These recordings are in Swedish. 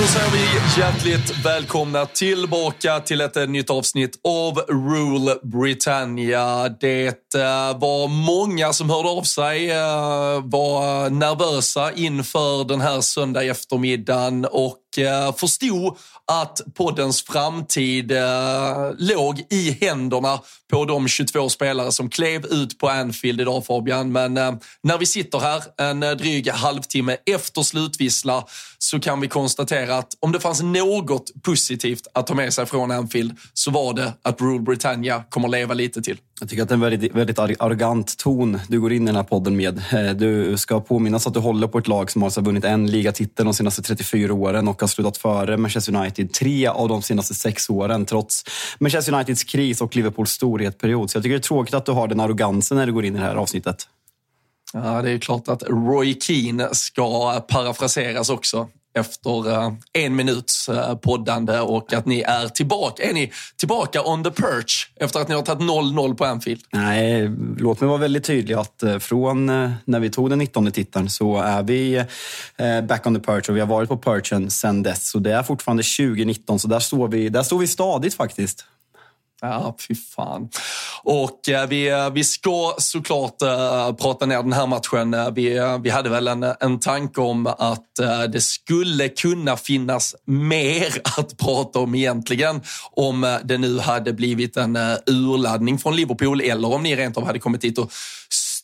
Då säger vi hjärtligt välkomna tillbaka till ett eh, nytt avsnitt av Rule Britannia. Det eh, var många som hörde av sig, eh, var nervösa inför den här söndag eftermiddagen och Eh, förstod att poddens framtid eh, låg i händerna på de 22 spelare som klev ut på Anfield idag Fabian. Men eh, när vi sitter här en dryg halvtimme efter slutvissla så kan vi konstatera att om det fanns något positivt att ta med sig från Anfield så var det att Rule Britannia kommer leva lite till. Jag tycker att det är en väldigt, väldigt arrogant ton du går in i den här podden med. Eh, du ska påminnas att du håller på ett lag som har alltså vunnit en ligatitel de senaste 34 åren och har slutat före Manchester United tre av de senaste sex åren trots Manchester Uniteds kris och Liverpools storhetsperiod. Så jag tycker det är tråkigt att du har den arrogansen när du går in i det här avsnittet. Ja, det är klart att Roy Keane ska parafraseras också efter eh, en minuts eh, poddande och att ni är tillbaka. Är ni tillbaka on the perch efter att ni har tagit 0-0 på Anfield? Nej, låt mig vara väldigt tydlig att eh, från när vi tog den 19 titeln så är vi back on the perch och vi har varit på perchen sedan dess. Så det är fortfarande 2019, så där står vi, där står vi stadigt faktiskt. Ja, fy fan. Och eh, vi, eh, vi ska såklart eh, prata ner den här matchen. Eh, vi, eh, vi hade väl en, en tanke om att eh, det skulle kunna finnas mer att prata om egentligen. Om det nu hade blivit en urladdning från Liverpool eller om ni rent av hade kommit hit och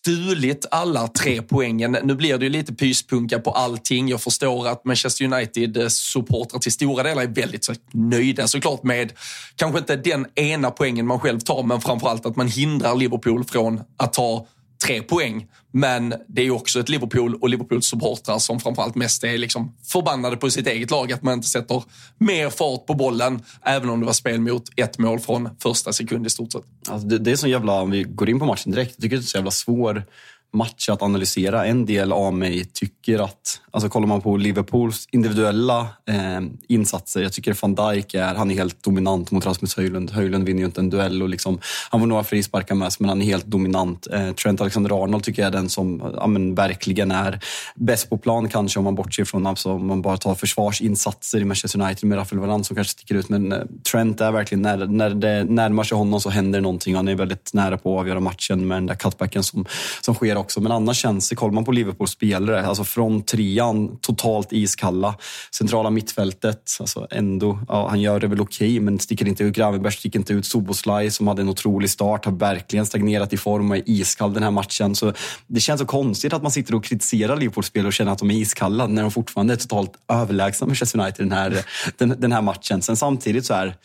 stulit alla tre poängen. Nu blir det ju lite pyspunka på allting. Jag förstår att Manchester United-supportrar till stora delar är väldigt nöjda såklart med kanske inte den ena poängen man själv tar, men framförallt att man hindrar Liverpool från att ta tre poäng. Men det är ju också ett Liverpool och Liverpools supportrar som framförallt mest är liksom förbannade på sitt eget lag att man inte sätter mer fart på bollen, även om det var spel mot ett mål från första sekund i stort sett. Alltså det, det är så jävla, om vi går in på matchen direkt, jag tycker det är så jävla svår match att analysera. En del av mig tycker att, alltså kollar man på Liverpools individuella eh, insatser, jag tycker van Dijk är, han är helt dominant mot Rasmus Höjlund. Höjlund vinner ju inte en duell och liksom, han får några frisparkar med sig, men han är helt dominant. Eh, Trent Alexander-Arnold tycker jag är den som ja, men, verkligen är bäst på plan kanske om man bortser från, alltså, om man bara tar försvarsinsatser i Manchester United med Rafael Varane som kanske sticker ut. Men eh, Trent är verkligen, när, när det närmar sig honom så händer någonting. Han är väldigt nära på att avgöra matchen med den där cutbacken som, som sker också. Men annars känns det, kollar man på Liverpools spelare, alltså från trean, totalt iskalla. Centrala mittfältet, alltså ändå, ja, han gör det väl okej, men sticker inte ut. Gravenberg sticker inte ut. Soboslaj som hade en otrolig start, har verkligen stagnerat i form och är iskall den här matchen. Så det känns så konstigt att man sitter och kritiserar Liverpools spelare och känner att de är iskalla när de fortfarande är totalt överlägsna Manchester United den här, den, den här matchen. Sen samtidigt så är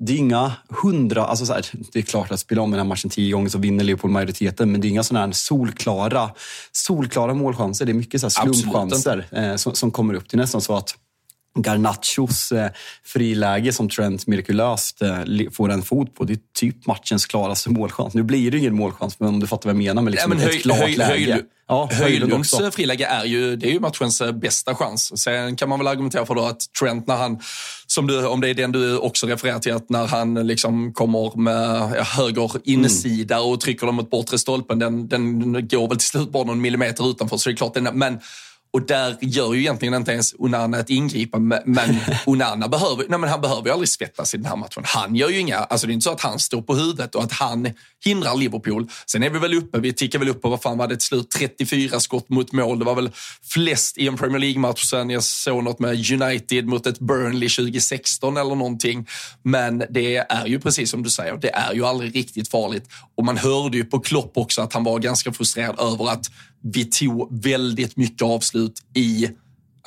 det är inga hundra, alltså så här, det är klart att spela om den här matchen tio gånger så vinner Liverpool majoriteten, men det är inga sådana här solklara, solklara målchanser. Det är mycket så slumpchanser eh, som, som kommer upp. Det är nästan så att Garnachos eh, friläge som Trent mirakulöst eh, får en fot på. Det är typ matchens klaraste målchans. Nu blir det ingen målchans, men om du fattar vad jag menar med liksom ja, men ett höj, klart höj, läge. Höj, ja, Höjlunds friläge är ju, det är ju matchens eh, bästa chans. Sen kan man väl argumentera för då att Trent när han, som du, om det är den du också refererar till, att när han liksom kommer med höger insida mm. och trycker dem mot bortre stolpen, den, den går väl till slut bara någon millimeter utanför. Så det är klart, den, men och där gör ju egentligen inte ens Onana ett ingripande. Men Onana behöver, nej men han behöver ju aldrig svettas i den här matchen. Han gör ju inga, alltså det är inte så att han står på huvudet och att han hindrar Liverpool. Sen är vi väl uppe, vi tickar väl upp på, vad fan var det till slut, 34 skott mot mål. Det var väl flest i en Premier League-match sen jag såg något med United mot ett Burnley 2016 eller någonting. Men det är ju precis som du säger, det är ju aldrig riktigt farligt. Och man hörde ju på Klopp också att han var ganska frustrerad över att vi tog väldigt mycket avslut i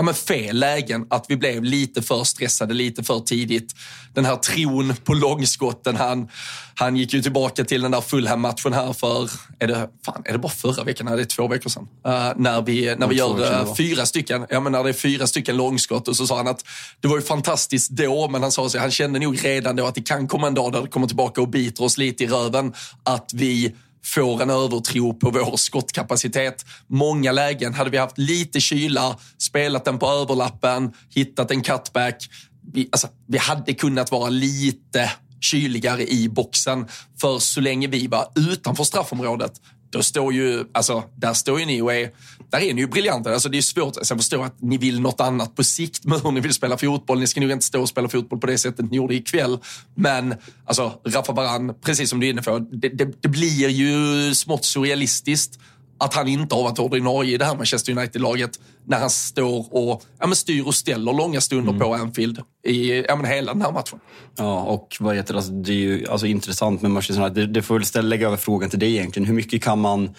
ja, men fel lägen. Att vi blev lite för stressade lite för tidigt. Den här tron på långskotten. Han, han gick ju tillbaka till den där Fulham-matchen här för, är det, fan, är det bara förra veckan? Nej, det är två veckor sedan. Uh, när vi, när vi gör fyra stycken, ja men när det är fyra stycken långskott och så sa han att det var ju fantastiskt då, men han sa att han kände nog redan då att det kan komma en dag där det kommer tillbaka och biter oss lite i röven. Att vi får en övertro på vår skottkapacitet. Många lägen, hade vi haft lite kyla, spelat den på överlappen, hittat en cutback. Vi, alltså, vi hade kunnat vara lite kyligare i boxen. För så länge vi var utanför straffområdet, då står ju, alltså, där står ju ni och är, där är ni ju briljanta. Alltså, det är svårt, alltså, jag förstår att ni vill något annat på sikt med hur ni vill spela fotboll. Ni ska nog inte stå och spela fotboll på det sättet ni gjorde ikväll. Men alltså, Rafa Baran, precis som du är inne på, det, det, det blir ju smått surrealistiskt att han inte har varit ordinarie i det här Manchester United-laget när han står och ja, men styr och ställer långa stunder mm. på Anfield i ja, men hela den här matchen. Ja, och vad heter det, alltså, det är ju alltså, intressant med Manchester United. Det, det får väl ställa, lägga över frågan till dig egentligen. Hur mycket kan man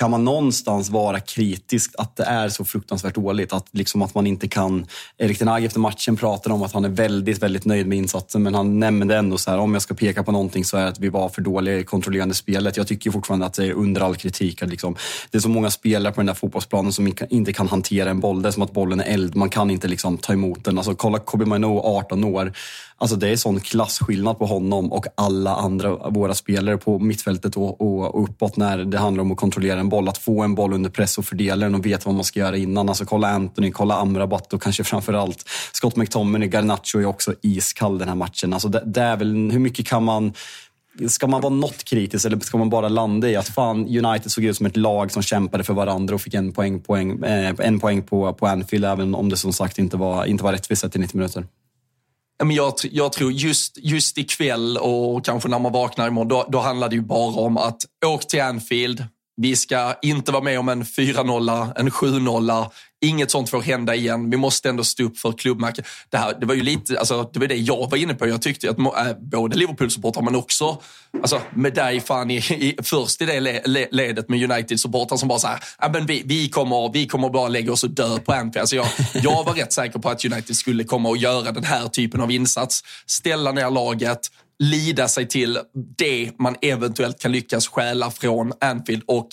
kan man någonstans vara kritisk att det är så fruktansvärt dåligt? Att, liksom att man inte kan... Erik Ten Hag efter matchen pratar om att han är väldigt, väldigt nöjd med insatsen, men han nämnde ändå så här, om jag ska peka på någonting så är det att vi var för dåliga i kontrollerande spelet. Jag tycker fortfarande att det är under all kritik. Att liksom, det är så många spelare på den där fotbollsplanen som inte kan hantera en boll. Det är som att bollen är eld. Man kan inte liksom ta emot den. Alltså, kolla Kobe Mino, 18 år. Alltså det är sån klasskillnad på honom och alla andra våra spelare på mittfältet och, och, uppåt när det handlar om att kontrollera en boll. Att få en boll under press och fördela den och veta vad man ska göra innan. Alltså kolla Anthony, kolla Amrabat och kanske framförallt Scott McTominay, Garnacho är också iskall den här matchen. Alltså det, det är väl, hur mycket kan man Ska man vara något kritisk eller ska man bara landa i att fan, United såg ut som ett lag som kämpade för varandra och fick en poäng, poäng, eh, en poäng på, på Anfield även om det som sagt inte var, inte var rättvist i 90 minuter? jag, jag tror just, just ikväll och kanske när man vaknar imorgon, då, då handlar det ju bara om att åk till Anfield. Vi ska inte vara med om en 4-0, en 7-0. Inget sånt får hända igen. Vi måste ändå stå upp för klubbmärket. Det, det var ju lite, alltså, det var det jag var inne på. Jag tyckte att äh, både Liverpool-supportrar men också alltså, med dig fan i, i, först i det le, le, ledet med United-supportrar som bara så här, äh, men vi, vi, kommer, vi kommer bara lägga oss och dö på Anfield. Alltså jag, jag var rätt säker på att United skulle komma och göra den här typen av insats. Ställa ner laget, lida sig till det man eventuellt kan lyckas stjäla från Anfield. Och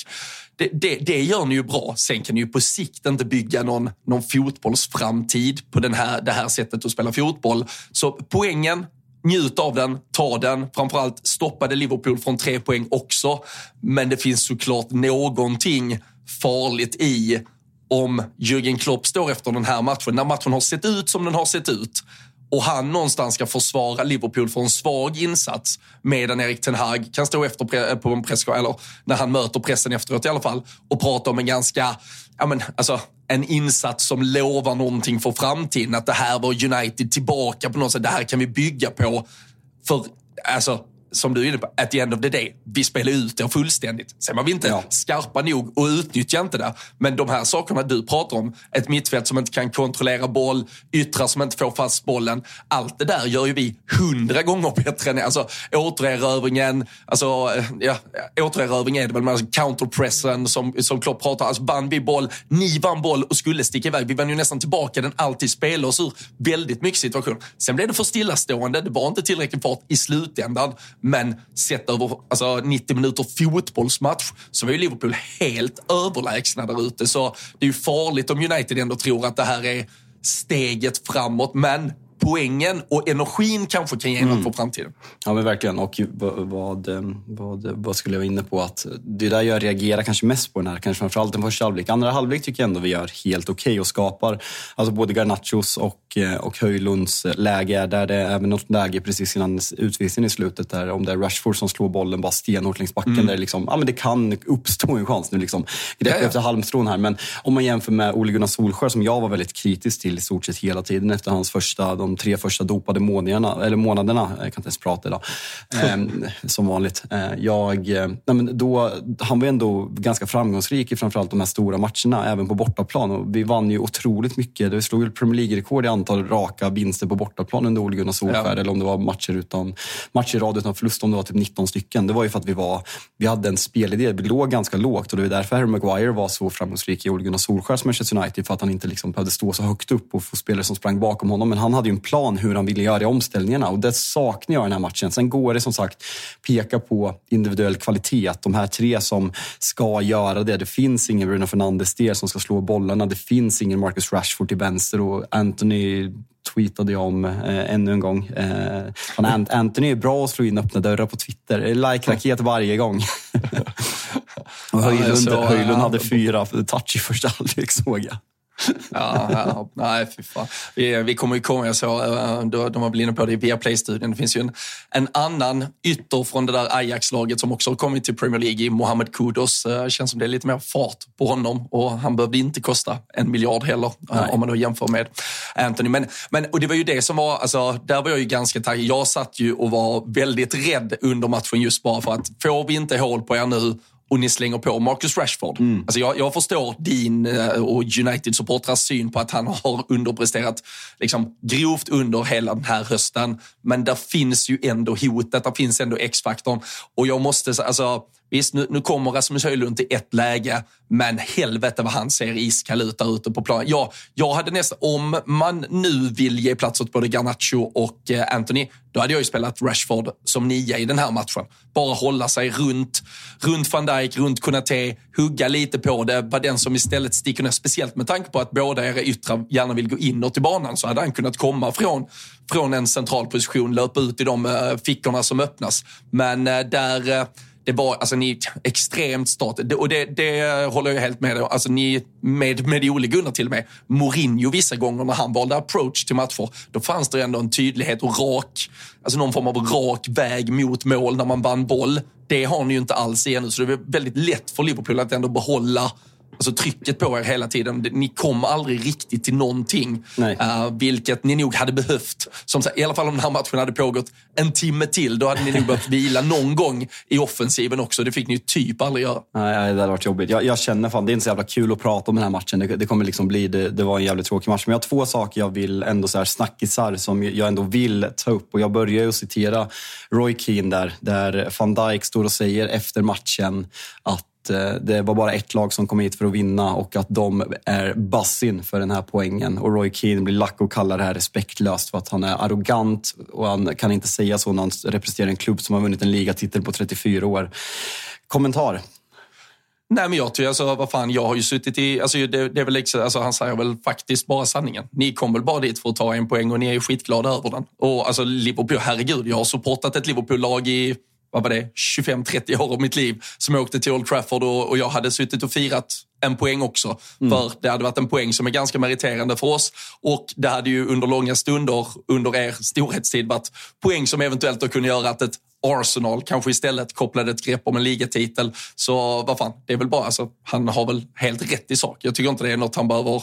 det, det, det, gör ni ju bra. Sen kan ni ju på sikt inte bygga någon, någon fotbollsframtid på den här, det här sättet att spela fotboll. Så poängen, njut av den, ta den. Framförallt stoppade Liverpool från tre poäng också. Men det finns såklart någonting farligt i om Jürgen Klopp står efter den här matchen, när matchen har sett ut som den har sett ut och han någonstans ska försvara Liverpool för en svag insats medan Erik Ten Hag kan stå efter eh, på en press, eller när han möter pressen efteråt i alla fall och prata om en ganska, ja men alltså en insats som lovar någonting för framtiden. Att det här var United tillbaka på något sätt. Det här kan vi bygga på. För alltså som du är inne på, at the end of the day, vi spelar ut det fullständigt. Sen var vi inte ja. skarpa nog och utnyttjar inte det. Men de här sakerna du pratar om, ett mittfält som inte kan kontrollera boll, yttrar som inte får fast bollen. Allt det där gör ju vi hundra gånger bättre än alltså, återerövringen. Alltså, ja, återerövring är det väl, men alltså, counterpressen som, som Klopp pratar Alltså vann vi boll, ni vann boll och skulle sticka iväg. Vi vann ju nästan tillbaka den, alltid spelade oss ur väldigt mycket situationer. Sen blev det för stillastående, det var inte tillräckligt fart i slutändan. Men sett över alltså, 90 minuter fotbollsmatch så var ju Liverpool helt överlägsna där ute. Så det är ju farligt om United ändå tror att det här är steget framåt. Men poängen och energin kanske kan ge något för framtiden. Ja, men verkligen. Och vad, vad, vad, vad skulle jag vara inne på? Att det är där jag reagerar kanske mest på den här, kanske framförallt den första halvlek. Andra halvlek tycker jag ändå vi gör helt okej okay och skapar, alltså både Garnachos och, och Höjlunds läge, där det är även något läge precis innan utvisningen i slutet, där om det är Rashford som slår bollen bara stenhårt längs backen, mm. där det, liksom, ja, men det kan uppstå en chans nu. Liksom. Grepp ja, ja. efter halmstrån här. Men om man jämför med Ole Gunnar Solskjaer, som jag var väldigt kritisk till i stort sett hela tiden efter hans första, de tre första dopade månaderna, eller månaderna, jag kan inte ens prata idag, ehm, som vanligt. Eh, jag, eh, nej då, han var ändå ganska framgångsrik i framförallt de här stora matcherna, även på bortaplan. Och vi vann ju otroligt mycket. Vi slog Premier League-rekord i antal raka vinster på bortaplan under Ole Gunnar Solskjaer, ja. eller om det var matcher, utan, matcher i rad utan förlust, om det var typ 19 stycken. Det var ju för att vi, var, vi hade en spelidé, vi låg ganska lågt och det var därför Harry Maguire var så framgångsrik i Ole Gunnar Solskjaers Manchester United, för att han inte liksom behövde stå så högt upp och få spelare som sprang bakom honom. Men han hade ju en plan hur han ville göra i omställningarna och det saknar jag i den här matchen. Sen går det som sagt peka på individuell kvalitet. De här tre som ska göra det. Det finns ingen Bruno Fernandes där som ska slå bollarna. Det finns ingen Marcus Rashford till vänster och Anthony tweetade jag om eh, ännu en gång. Eh, Anthony är bra att slå in öppna dörrar på Twitter. Like-raket varje gång. och Höjlund, Höjlund hade fyra touch i första halvlek såg jag ja, ja, nej, fy fan. Vi, vi kommer ju komma, jag såg, eh, de var väl inne på det i Viaplay-studien. Det finns ju en, en annan ytter från det där Ajax-laget som också har kommit till Premier League, i Mohamed Kudus. Det eh, känns som det är lite mer fart på honom och han behövde inte kosta en miljard heller, eh, nej. om man då jämför med Anthony. Men, men och det var ju det som var, alltså, där var jag ju ganska taggad. Jag satt ju och var väldigt rädd under matchen just bara för att får vi inte hål på er nu och ni slänger på Marcus Rashford. Mm. Alltså jag, jag förstår din eh, och United-supportrars syn på att han har underpresterat liksom, grovt under hela den här hösten. Men där finns ju ändå hotet, där finns ändå X-faktorn. Och jag måste, alltså, Visst, nu, nu kommer Rasmus Höjlund till ett läge, men helvete vad han ser iskall ut där ute på planen. Ja, jag hade nästan, om man nu vill ge plats åt både Garnacho och eh, Anthony, då hade jag ju spelat Rashford som nia i den här matchen. Bara hålla sig runt, runt van Dijk, runt Konate, hugga lite på det, vara den som istället sticker ner. Speciellt med tanke på att båda era yttrar gärna vill gå inåt i banan så hade han kunnat komma från, från en central position, löpa ut i de eh, fickorna som öppnas. Men eh, där det var, alltså ni extremt start. Och det, det håller jag helt med om. Alltså ni, med, med Ole Gunnar till och med, Mourinho vissa gånger när han valde approach till matcher, då fanns det ändå en tydlighet och rak, alltså någon form av rak väg mot mål när man vann boll. Det har ni ju inte alls igen nu, så det är väldigt lätt för Liverpool att ändå behålla alltså trycket på er hela tiden. Ni kom aldrig riktigt till någonting. Uh, vilket ni nog hade behövt. Som I alla fall om den här matchen hade pågått en timme till, då hade ni nog behövt vila någon gång i offensiven också. Det fick ni ju typ aldrig göra. Nej, det hade varit jobbigt. Jag, jag känner fan, det är inte så jävla kul att prata om den här matchen. Det, det kommer liksom bli, det, det, var en jävligt tråkig match. Men jag har två saker jag vill ändå så här snackisar som jag ändå vill ta upp. Och jag börjar ju att citera Roy Keane där, där van Dijk står och säger efter matchen att Eh, det var bara ett lag som kom hit för att vinna och att de är bassin för den här poängen. Och Roy Keane blir lack och kallar det här respektlöst för att han är arrogant och han kan inte säga så när han representerar en klubb som har vunnit en ligatitel på 34 år. Kommentar? Nej men jag tycker alltså, vad fan, jag har ju suttit i, alltså det, det är väl liksom, alltså han säger väl faktiskt bara sanningen. Ni kom väl bara dit för att ta en poäng och ni är ju skitglada över den. Och alltså Liverpool, herregud, jag har supportat ett Liverpool-lag i vad var det, 25-30 år av mitt liv som jag åkte till Old Trafford och, och jag hade suttit och firat en poäng också. Mm. För det hade varit en poäng som är ganska meriterande för oss. Och det hade ju under långa stunder under er storhetstid varit poäng som eventuellt då kunde göra att ett Arsenal kanske istället kopplade ett grepp om en ligatitel. Så vad fan, det är väl bara, alltså, han har väl helt rätt i sak. Jag tycker inte det är något han behöver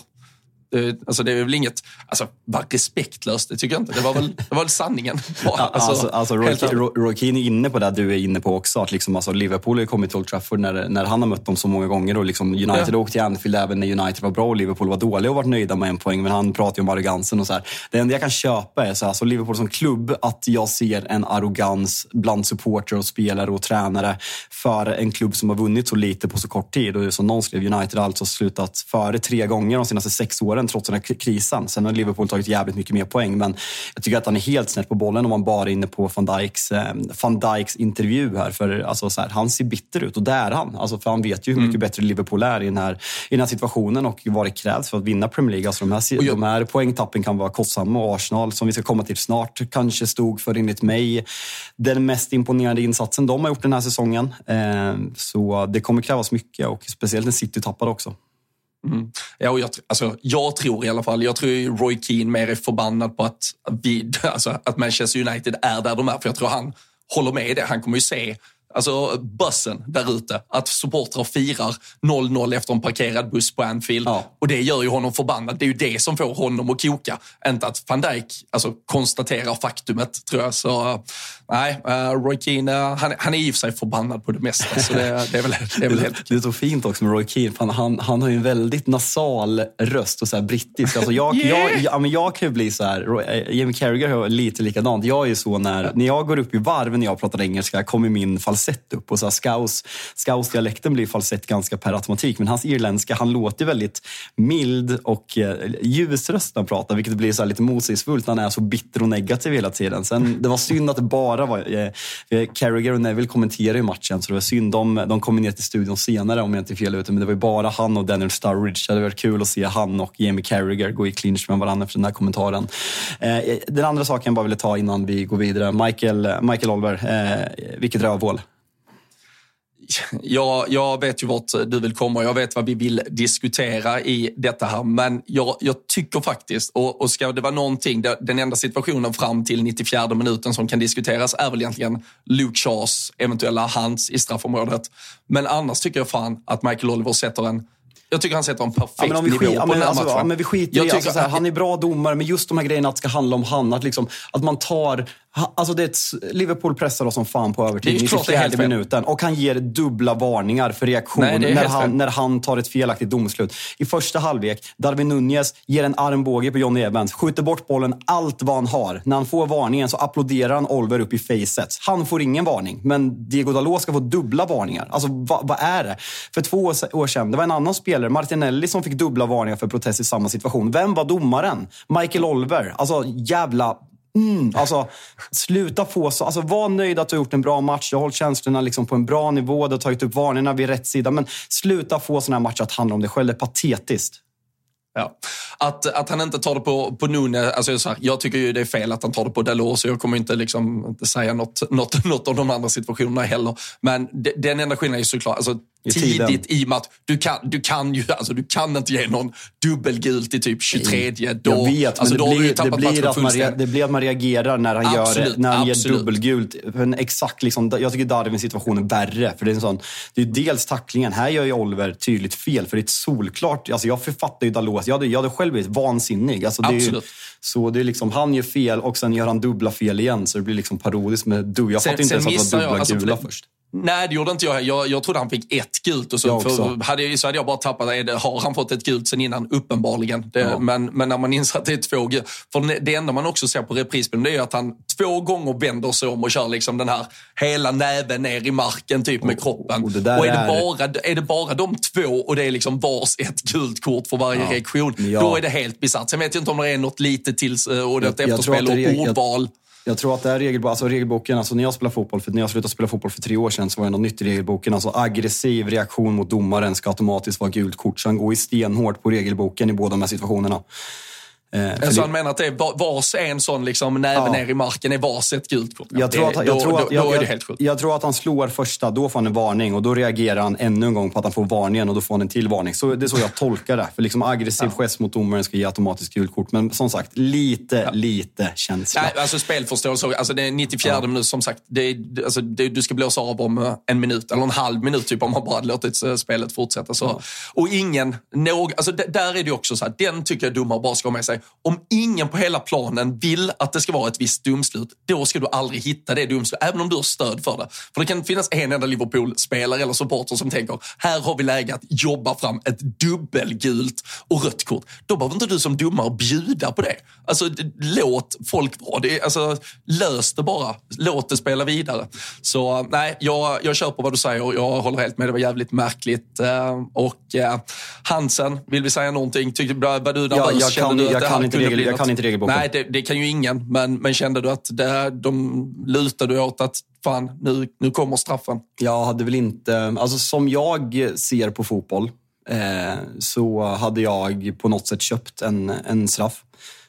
alltså det är väl inget, alltså var respektlöst, det tycker jag inte. Det var väl, det var väl sanningen. Alltså, alltså, alltså Roy, Roy Keane är inne på det du är inne på också. Att liksom, alltså, Liverpool har kommit till Old Trafford när, när han har mött dem så många gånger. Och liksom United ja. åkte till Anfield även när United var bra och Liverpool var dåliga och varit nöjda med en poäng. Men han pratar ju om arrogansen och så här. Det enda jag kan köpa är så alltså Liverpool som klubb, att jag ser en arrogans bland supportrar och spelare och tränare för en klubb som har vunnit så lite på så kort tid. Och som någon skrev, United har alltså slutat före tre gånger de senaste sex åren den trots den här krisen. Sen har Liverpool tagit jävligt mycket mer poäng, men jag tycker att han är helt snett på bollen om man bara är inne på van Dijks, eh, van Dijks intervju här. För alltså, så här, han ser bitter ut och det är han. Alltså, för han vet ju hur mycket mm. bättre Liverpool är i den, här, i den här situationen och vad det krävs för att vinna Premier League. Alltså, de, här, jag... de här poängtappen kan vara kostsamma och Arsenal, som vi ska komma till snart, kanske stod för enligt mig den mest imponerande insatsen de har gjort den här säsongen. Eh, så det kommer krävas mycket och speciellt när City tappade också. Mm. Ja, och jag, alltså, jag tror i alla fall, jag tror Roy Keane mer är förbannad på att, vi, alltså, att Manchester United är där de är. För jag tror han håller med i det. Han kommer ju se alltså bussen där ute. Att supportrar firar 0-0 efter en parkerad buss på Anfield. Ja. Och det gör ju honom förbannad. Det är ju det som får honom att koka. Inte att van Dijk alltså, konstaterar faktumet, tror jag. Så nej, uh, Roy Keane, uh, han, han är i och för sig förbannad på det mesta. Så det, det är väl, det är väl helt Det är så fint också med Roy Keane. Han, han, han har ju en väldigt nasal röst och så här brittisk. Alltså jag, yeah. jag, jag, jag kan ju bli så här, eh, Jamie Carragher har lite likadant. Jag är ju så när, när jag går upp i varv när jag pratar engelska kommer min falsett falsett upp. Och så scouse, scouse-dialekten blir falsett ganska per automatik. Men hans irländska, han låter väldigt mild och eh, ljusröst när han pratar. Vilket blir så lite motsägelsefullt när han är så bitter och negativ hela tiden. Sen, det var synd att det bara var... Eh, eh Carragher och Neville kommenterade ju matchen. Så det var synd. De, de kom ner till studion senare om jag inte är fel ute. Men det var ju bara han och Daniel Sturridge. Det hade varit kul att se han och Jamie Carragher gå i clinch med varandra efter den här kommentaren. Eh, den andra saken jag bara ville ta innan vi går vidare. Michael, eh, Michael Olver, eh, vilket rövhål jag, jag vet ju vart du vill komma och jag vet vad vi vill diskutera i detta här. Men jag, jag tycker faktiskt, och, och ska det vara någonting, den enda situationen fram till 94 minuten som kan diskuteras är väl egentligen Luke Shaws eventuella hands i straffområdet. Men annars tycker jag fan att Michael Oliver sätter en jag tycker han sätter en perfekt ja, nivå skit, på den här alltså. Ja, men vi skiter jag i, alltså, här, han är bra domare, men just de här grejerna att det ska handla om han. Att, liksom, att man tar Alltså det ett, Liverpool pressar oss som fan på övertid i 24 minuten och han ger dubbla varningar för reaktion Nej, när, han, när han tar ett felaktigt domslut. I första halvlek, Darwin Nunez ger en armbåge på Johnny Evans, skjuter bort bollen allt vad han har. När han får varningen så applåderar han Oliver upp i facet. Han får ingen varning, men Diego Dalot ska få dubbla varningar. Alltså vad, vad är det? För två år sedan, det var en annan spelare, Martinelli, som fick dubbla varningar för protest i samma situation. Vem var domaren? Michael Oliver. Alltså jävla Mm, alltså, sluta få så. Alltså, var nöjd att du har gjort en bra match. Du har hållit känslorna liksom på en bra nivå. Du har tagit upp varningarna vid rätt sida. Men sluta få såna här matcher att handla om dig själv. Det är patetiskt. Ja. Att, att han inte tar det på, på Nune, alltså så här, jag tycker ju det är fel att han tar det på Dalot, så jag kommer inte, liksom, inte säga något, något, något om de andra situationerna heller. Men de, den enda skillnaden är såklart, alltså, i tidigt i och med att du kan, du kan ju alltså, du kan inte ge någon dubbelgult i typ 23. Då, jag vet, alltså, men det, blir, det, blir att man, det blir att man reagerar när han, absolut, gör, när han ger dubbelgult. En exakt, liksom, jag tycker Darwins situation är värre. För det, är en sån, det är dels tacklingen. Här gör ju Oliver tydligt fel. För det är ett solklart... Alltså jag författar ju Dalot. Jag hade, jag hade själv blivit vansinnig. Alltså det absolut. Är, så det är liksom, han gör fel och sen gör han dubbla fel igen. Så det blir liksom parodiskt med du. Jag fattar inte ens att det var dubbla alltså, gula först. Nej, det gjorde inte jag. Jag, jag trodde han fick ett gult. Och så, för hade jag, så hade jag bara tappat det. Har han fått ett gult sen innan? Uppenbarligen. Det, ja. men, men när man inser att det är två gult. För det enda man också ser på reprisbilden är att han två gånger vänder sig om och kör liksom den här hela näven ner i marken typ med kroppen. Och, och, och är, det bara, är det bara de två och det är liksom vars ett gult kort för varje ja. reaktion, ja. då är det helt bisarrt. Sen vet jag inte om det är något litet till eh, och något efterspel och ordval. Jag jag tror att det är regelboken, alltså regelboken, alltså när jag spelade fotboll, för när jag slutade spela fotboll för tre år sedan så var det något nytt i regelboken. Alltså aggressiv reaktion mot domaren ska automatiskt vara gult kort. Så han går ju stenhårt på regelboken i båda de här situationerna. Eh, så han menar att det är vars en sån liksom näve ja. ner i marken är vars ett gult kort? Jag tror, att, han slår första, då får han en varning och då reagerar han ännu en gång på att han får varningen och då får han en till varning. Så det är så jag tolkar det. För liksom aggressiv ja. gest mot domaren ska ge automatiskt gult kort. Men som sagt, lite, ja. lite känsla. Nej, alltså spelförståelse. Alltså det är 94 ja. minut som sagt. Det är, alltså det, du ska blåsa av om eh, en minut eller en halv minut typ om man bara låtit eh, spelet fortsätta. Så. Och ingen, någ, alltså där är det också så här, den tycker jag domare bara ska ha med sig om ingen på hela planen vill att det ska vara ett visst domslut, då ska du aldrig hitta det domslutet, även om du har stöd för det. För det kan finnas en enda Liverpool-spelare eller supporter som tänker, här har vi läge att jobba fram ett dubbelgult och rött kort. Då behöver inte du som domare bjuda på det. Alltså, låt folk vara det. Alltså, lös det bara. Låt det spela vidare. Så nej, jag, jag kör på vad du säger och jag håller helt med. Det var jävligt märkligt. Eh, Och eh, Hansen, vill vi säga någonting? Tyckte, var du nervös? Ja, jag Kände kan- du att det kan här inte regel- jag kan inte regelboken. Nej, det, det kan ju ingen. Men, men kände du att det, de lutade åt att fan, nu, nu kommer straffen? Jag hade väl inte, alltså som jag ser på fotboll eh, så hade jag på något sätt köpt en, en straff.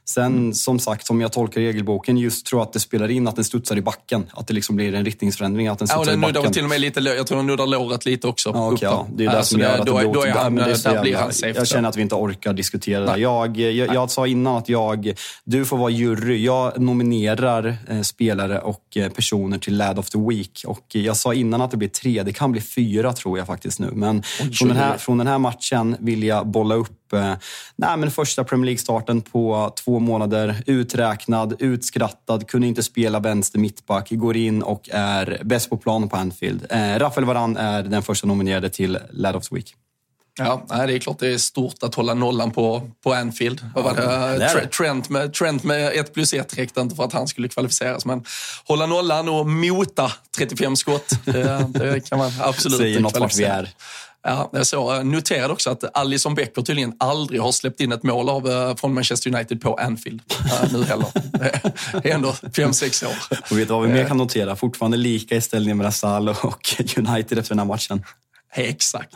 Sen Mm. som sagt, som jag tolkar regelboken, just tror att det spelar in att den studsar i backen. Att det liksom blir en riktningsförändring, att den Ja, studsar den i backen. till och med lite, jag tror den nuddar låret lite också. Ja, okej, ja. Det är det Ja, som gör att då, det då, då är ja, han, det där blir han safe. Jag känner att vi inte orkar diskutera det. Jag, jag, jag sa innan att jag, du får vara jury. Jag nominerar eh, spelare och eh, personer till Lad of the Week. Och jag sa innan att det blir tre. Det kan bli fyra tror jag faktiskt nu. Men från, den här, från den här matchen vill jag bolla upp eh, nej, men första Premier League-starten på två månader. Uträknad, utskrattad, kunde inte spela vänster mittback. Går in och är bäst på plan på Anfield. Eh, Rafael Varane är den första nominerade till Lad of the Week. Ja, det är klart det är stort att hålla nollan på, på Anfield. Var det? det. Tre- Trent, med, Trent med 1 plus 1 räckte inte för att han skulle kvalificeras. Men hålla nollan och mota 35 skott, det, det kan man absolut Säger något vart vi är. Ja, jag så, noterade också att Alisson Becker tydligen aldrig har släppt in ett mål av, eh, från Manchester United på Anfield eh, nu heller. Det är ändå fem sex år. Och vet du vad vi mer kan notera? Fortfarande lika i ställningen mellan Salah och United efter den här matchen. Exakt.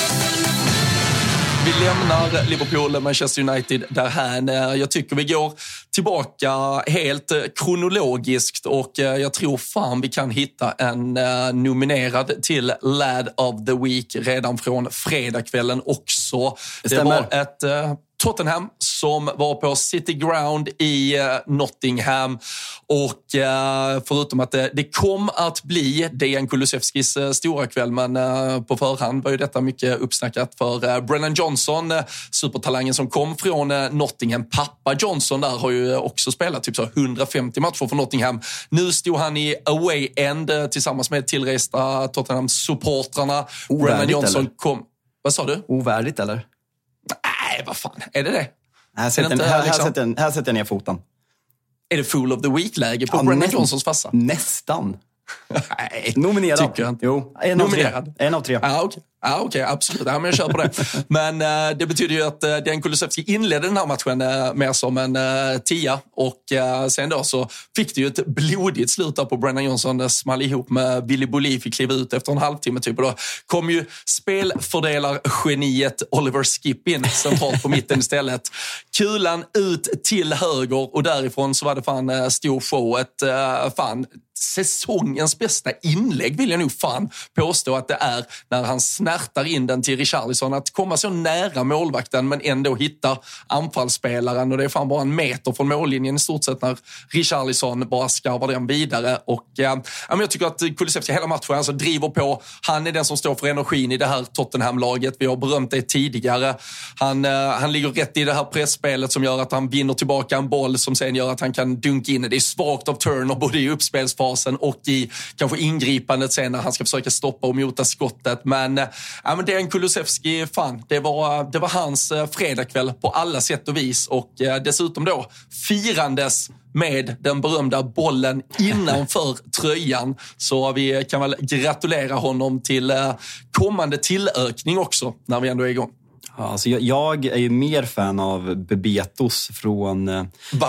Vi lämnar Liverpool, Manchester United därhän. Eh, Jag tycker vi går tillbaka helt eh, kronologiskt och eh, jag tror fan vi kan hitta en nominerad till Lad of the Week redan från fredagskvällen också. Det, stämmer. var ett Tottenham som var på City Ground i eh, Nottingham. Och eh, förutom att det, det kom att bli Dejan Kulusevskis eh, stora kväll, men på förhand var ju detta mycket uppsnackat för Brennan Johnson, supertalangen som kom från Nottingham. Pappa Johnson där har ju också spelat typ så 150 matcher för Nottingham. Nu stod han i away end tillsammans med tillresta Tottenham-supportrarna. Brennan Johnson eller? kom... Vad sa du? Ovärdigt eller? Nej, vad fan. Är det det? Här sätter, inte, här, här, liksom- sätter, jag- här sätter jag ner foten. Är det Fool of the Week-läge på Ja, Brennan Johnsons farsa? Nästan. Nej, Nominerad. tycker jag inte. Jo, en av tre. Nominerad. En av tre. Ja, okej. Ja, okej, absolut. Ja, men jag kör på det. Men eh, det betyder ju att eh, Dejan Kulusevski inledde den här matchen eh, mer som en eh, tia och eh, sen då så fick det ju ett blodigt slut där på Brennan Johnson. Det small ihop med Billy Bolli, fick kliva ut efter en halvtimme typ och då kom ju spelfördelargeniet Oliver Skip in centralt på mitten istället. Kulan ut till höger och därifrån så var det fan eh, stor show. Ett, eh, fan, säsongens bästa inlägg vill jag nog fan påstå att det är när han snärtar in den till Richarlison. Att komma så nära målvakten men ändå hitta anfallsspelaren och det är fan bara en meter från mållinjen i stort sett när Richarlison bara skarvar den vidare. Och, eh, jag tycker att Kulusevski hela matchen alltså driver på. Han är den som står för energin i det här Tottenham-laget. Vi har berömt det tidigare. Han, eh, han ligger rätt i det här pressspelet som gör att han vinner tillbaka en boll som sen gör att han kan dunka in. Det är svagt av Turner både i uppspelsfasen och i kanske ingripandet sen när han ska försöka stoppa och mota skottet. Men, ja, men Dejan Kulusevski, fan, det var, det var hans eh, fredagkväll på alla sätt och vis. Och eh, dessutom då firandes med den berömda bollen innanför tröjan. Så vi kan väl gratulera honom till kommande tillökning också när vi ändå är igång. Ja, alltså jag, jag är ju mer fan av Bebetos från eh,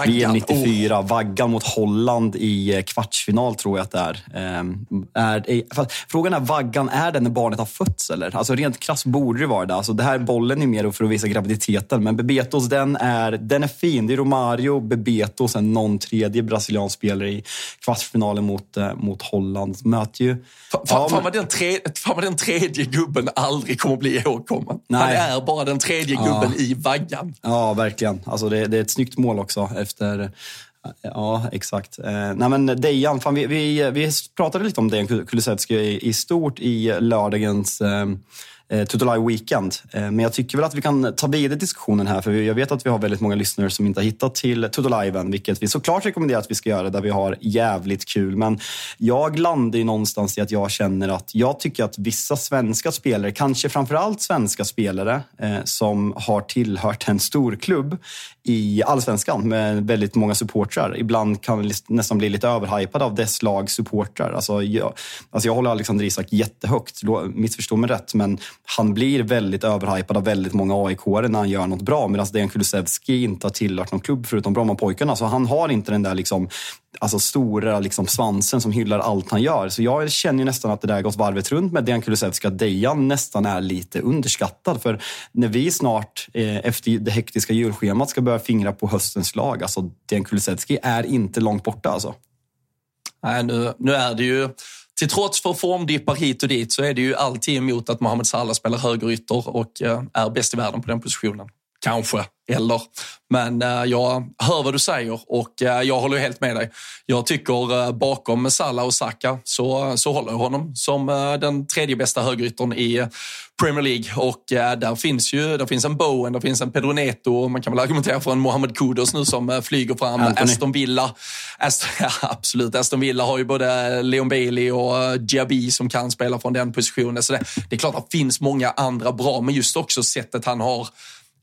VM 94. Vaggan mot Holland i eh, kvartsfinal tror jag att det är. Ehm, är, är frågan är, vaggan, är den när barnet har fötts eller? Alltså rent krasst borde det vara det. Alltså det här bollen är mer för att visa graviditeten. Men Bebetos, den är, den är fin. Det är Romario, Bebetos, en någon tredje brasiliansk spelare i kvartsfinalen mot, eh, mot Holland. Möter ju... Fan, Ja, fan, men- vad den tre, fan vad den tredje gubben aldrig kommer bli ihågkommen. Han Nej. är bara den tredje gubben i vaggan. Ja, verkligen. Alltså det, det är ett snyggt mål också efter... Ja, exakt. Eh, nej men Dejan, fan, vi, vi, vi pratade lite om Dejan Kulusevski i, i stort i lördagens eh, eh, Weekend. Eh, men jag tycker väl att vi kan ta vidare diskussionen här, för jag vet att vi har väldigt många lyssnare som inte har hittat till Tutoliven, vilket vi såklart rekommenderar att vi ska göra, där vi har jävligt kul. Men jag landar ju någonstans i att jag känner att jag tycker att vissa svenska spelare, kanske framförallt svenska spelare, eh, som har tillhört en stor klubb i allsvenskan med väldigt många supportrar. Ibland kan vi nästan bli lite överhypad av dess lag supportrar. Alltså jag, alltså jag håller Alexander Isak jättehögt, missförstå mig rätt, men han blir väldigt överhypad av väldigt många aik när han gör något bra. Medan Dejan Kulusevski inte har tillhört någon klubb förutom Brommapojkarna. Så han har inte den där liksom, alltså stora liksom svansen som hyllar allt han gör. Så jag känner ju nästan att det där gått varvet runt med Dejan Kulusevski, att Dejan nästan är lite underskattad. För när vi snart eh, efter det hektiska julschemat ska börja fingra på höstens lag, alltså Dejan Kulusevski är inte långt borta alltså. Nej, nu, nu är det ju, till trots för formdippar hit och dit, så är det ju alltid emot att Mohamed Salah spelar högerytter och eh, är bäst i världen på den positionen. Kanske, eller. Men eh, jag hör vad du säger och eh, jag håller helt med dig. Jag tycker eh, bakom Salah och Saka så, så håller jag honom som eh, den tredje bästa högeryttern i Premier League. Och eh, där finns ju där finns en Bowen, där finns en Pedro Neto och man kan väl argumentera för en Mohamed Kudus nu som eh, flyger fram. Anthony. Aston Villa, Aston, ja, absolut. Aston Villa har ju både Leon Bailey och Diaby som kan spela från den positionen. Så det, det är klart att det finns många andra bra, men just också sättet han har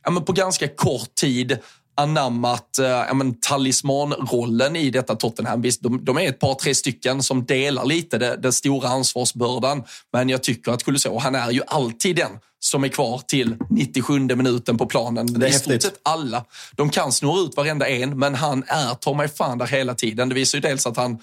ja, men på ganska kort tid anammat eh, ja, men, talismanrollen i detta Tottenham. Visst, de, de är ett par, tre stycken som delar lite det- den stora ansvarsbördan. Men jag tycker att Kulusevski, han är ju alltid den som är kvar till 97 minuten på planen. Det är I stort sett alla. De kan snurra ut varenda en, men han är ta mig fan där hela tiden. Det visar ju dels att han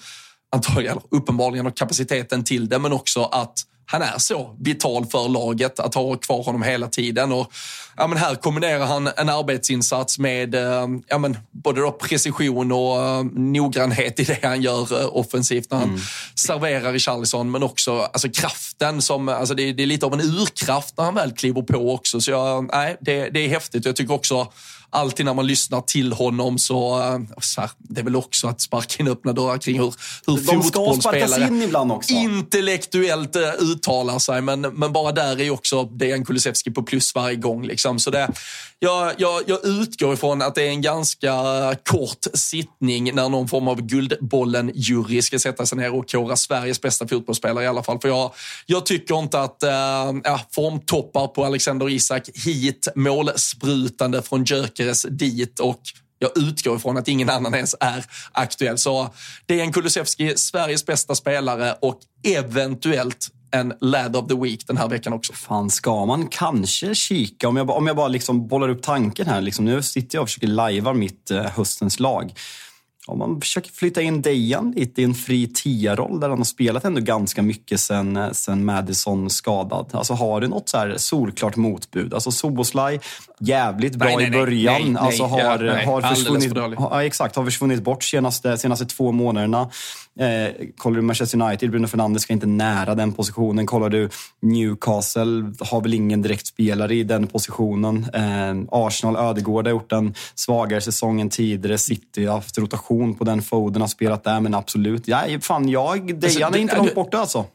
antagligen, uppenbarligen har kapaciteten till det, men också att han är så vital för laget att ha kvar honom hela tiden. Och, ja, men här kombinerar han en arbetsinsats med eh, ja, men både då precision och eh, noggrannhet i det han gör eh, offensivt när han serverar i Charlison, men också alltså, kraften. Som, alltså, det, är- det är lite av en urkraft när han väl kliver på också. Så jag, nej, det, det är häftigt. Jag tycker också alltid när man lyssnar till honom så, eh, så här, det är väl också att sparka in öppna dörrar kring hur, hur De fotbollsspelare in ibland också. intellektuellt eh, uttalar sig, men, men bara där är också Dejan Kulusevski på plus varje gång. Liksom. Så det, jag, jag, jag utgår ifrån att det är en ganska kort sittning när någon form av Guldbollen-jury ska sätta sig ner och kora Sveriges bästa fotbollsspelare i alla fall. För jag, jag tycker inte att äh, formtoppar på Alexander Isak hit, målsprutande från Gyökeres dit och Jag utgår ifrån att ingen annan ens är aktuell. Så det är en Kulusevski, Sveriges bästa spelare och eventuellt en Lad of the Week den här veckan också. Fan, ska man kanske kika, om jag, om jag bara liksom bollar upp tanken här. Liksom, nu sitter jag och försöker lajva mitt eh, höstens lag. Om man försöker flytta in Dejan lite i en fri tia-roll där han har spelat ändå ganska mycket sen, eh, sen Madison skadad. Alltså har du något så här solklart motbud? Alltså Soboslaj, jävligt bra Nej, nej, i början. nej, nej, alltså har, ja, nej, har försvunnit, ja, exakt, har försvunnit bort senaste, senaste två månaderna. Eh, kollar du Manchester United, Bruno Fernandes ska inte nära den positionen. Kollar du Newcastle, har väl ingen direkt spelare i den positionen. Eh, Arsenal, Ödegård har gjort en svagare säsong än tidigare. City har haft rotation på den Foden, har spelat där, men absolut. Ja, fan, jag, Dejan är du- inte långt borta alltså.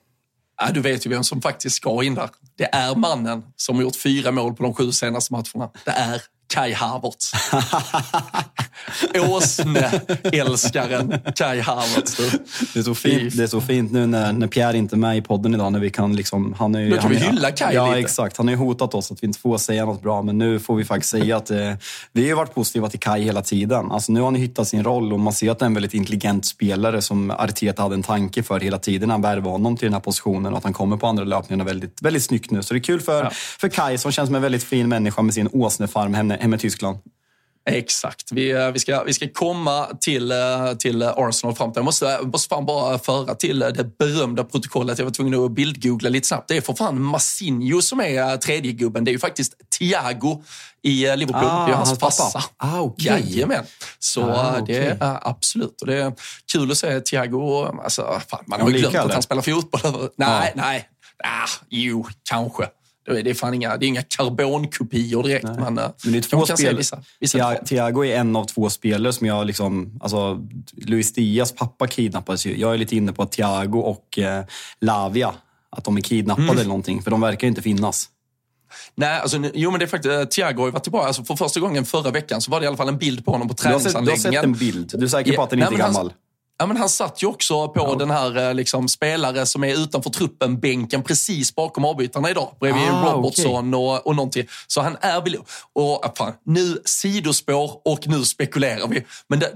Ja, du vet ju vem som faktiskt ska in där. Det är mannen som har gjort fyra mål på de sju senaste matcherna. Det är Kai Havertz. Åsne-älskaren Kai Havertz. Det är så fint, det är så fint nu när, när Pierre inte är med i podden idag. När vi kan liksom, han är, ju- Nu kan han vi är- hylla Kai Ja, lite. exakt. Han har ju hotat oss att vi inte får säga något bra, men nu får vi faktiskt säga att eh, vi har varit positiva till Kai hela tiden. Alltså, nu har han hittat sin roll och man ser att det är en väldigt intelligent spelare som Arteta hade en tanke för hela tiden när han värvade honom till den här positionen och att han kommer på andra löpningarna väldigt, väldigt snyggt nu. Så det är kul för, för Kai som känns som en väldigt fin människa med sin åsnefarm hemma, i Tyskland. Exakt. Vi, eh, vi, ska, vi ska komma till, eh, till Arsenal fram till. Jag måste, måste fan bara föra till eh, det berömda protokollet. Jag var tvungen att bildgoogla lite snabbt. Det är för fan Massinho som är eh, tredje gubben. Det är ju faktiskt Thiago i eh, Liverpool. Ah, det är hans hans pappa. farsa. Ah, okej. Jajamän. Så Ah, eh, det är absolut. Och det är kul att se Thiago. Alltså, fan, man har ju glömt att han spelar fotboll. Nej, nej. Ah, jo, kanske. Det är, fan inga, det är inga karbonkopior direkt. Men, eh, Men det är två kan spel. vissa, vissa. Thiago är en av två spelare som jag liksom... Alltså, Luis Diaz pappa kidnappades ju. Jag är lite inne på att Thiago och eh, Lavia, att de är kidnappade Mm. eller någonting. För de verkar ju inte finnas. Nej, alltså, jo men det är faktiskt, eh, Thiago har ju varit tillbaka. Alltså, för första gången förra veckan så var det i alla fall en bild på honom på Du har, sett, du har träningsanläggningen. sett en bild. Du är säker på att den Ja, inte är nej, gammal? Han, ja, men han satt ju också på den här eh, liksom, spelare som är utanför truppen, bänken precis bakom avbytarna idag. Bredvid Ah, Robertson och, och någonting. Så han är väl... Och, fan, nu sidospår och nu spekulerar vi. Men det,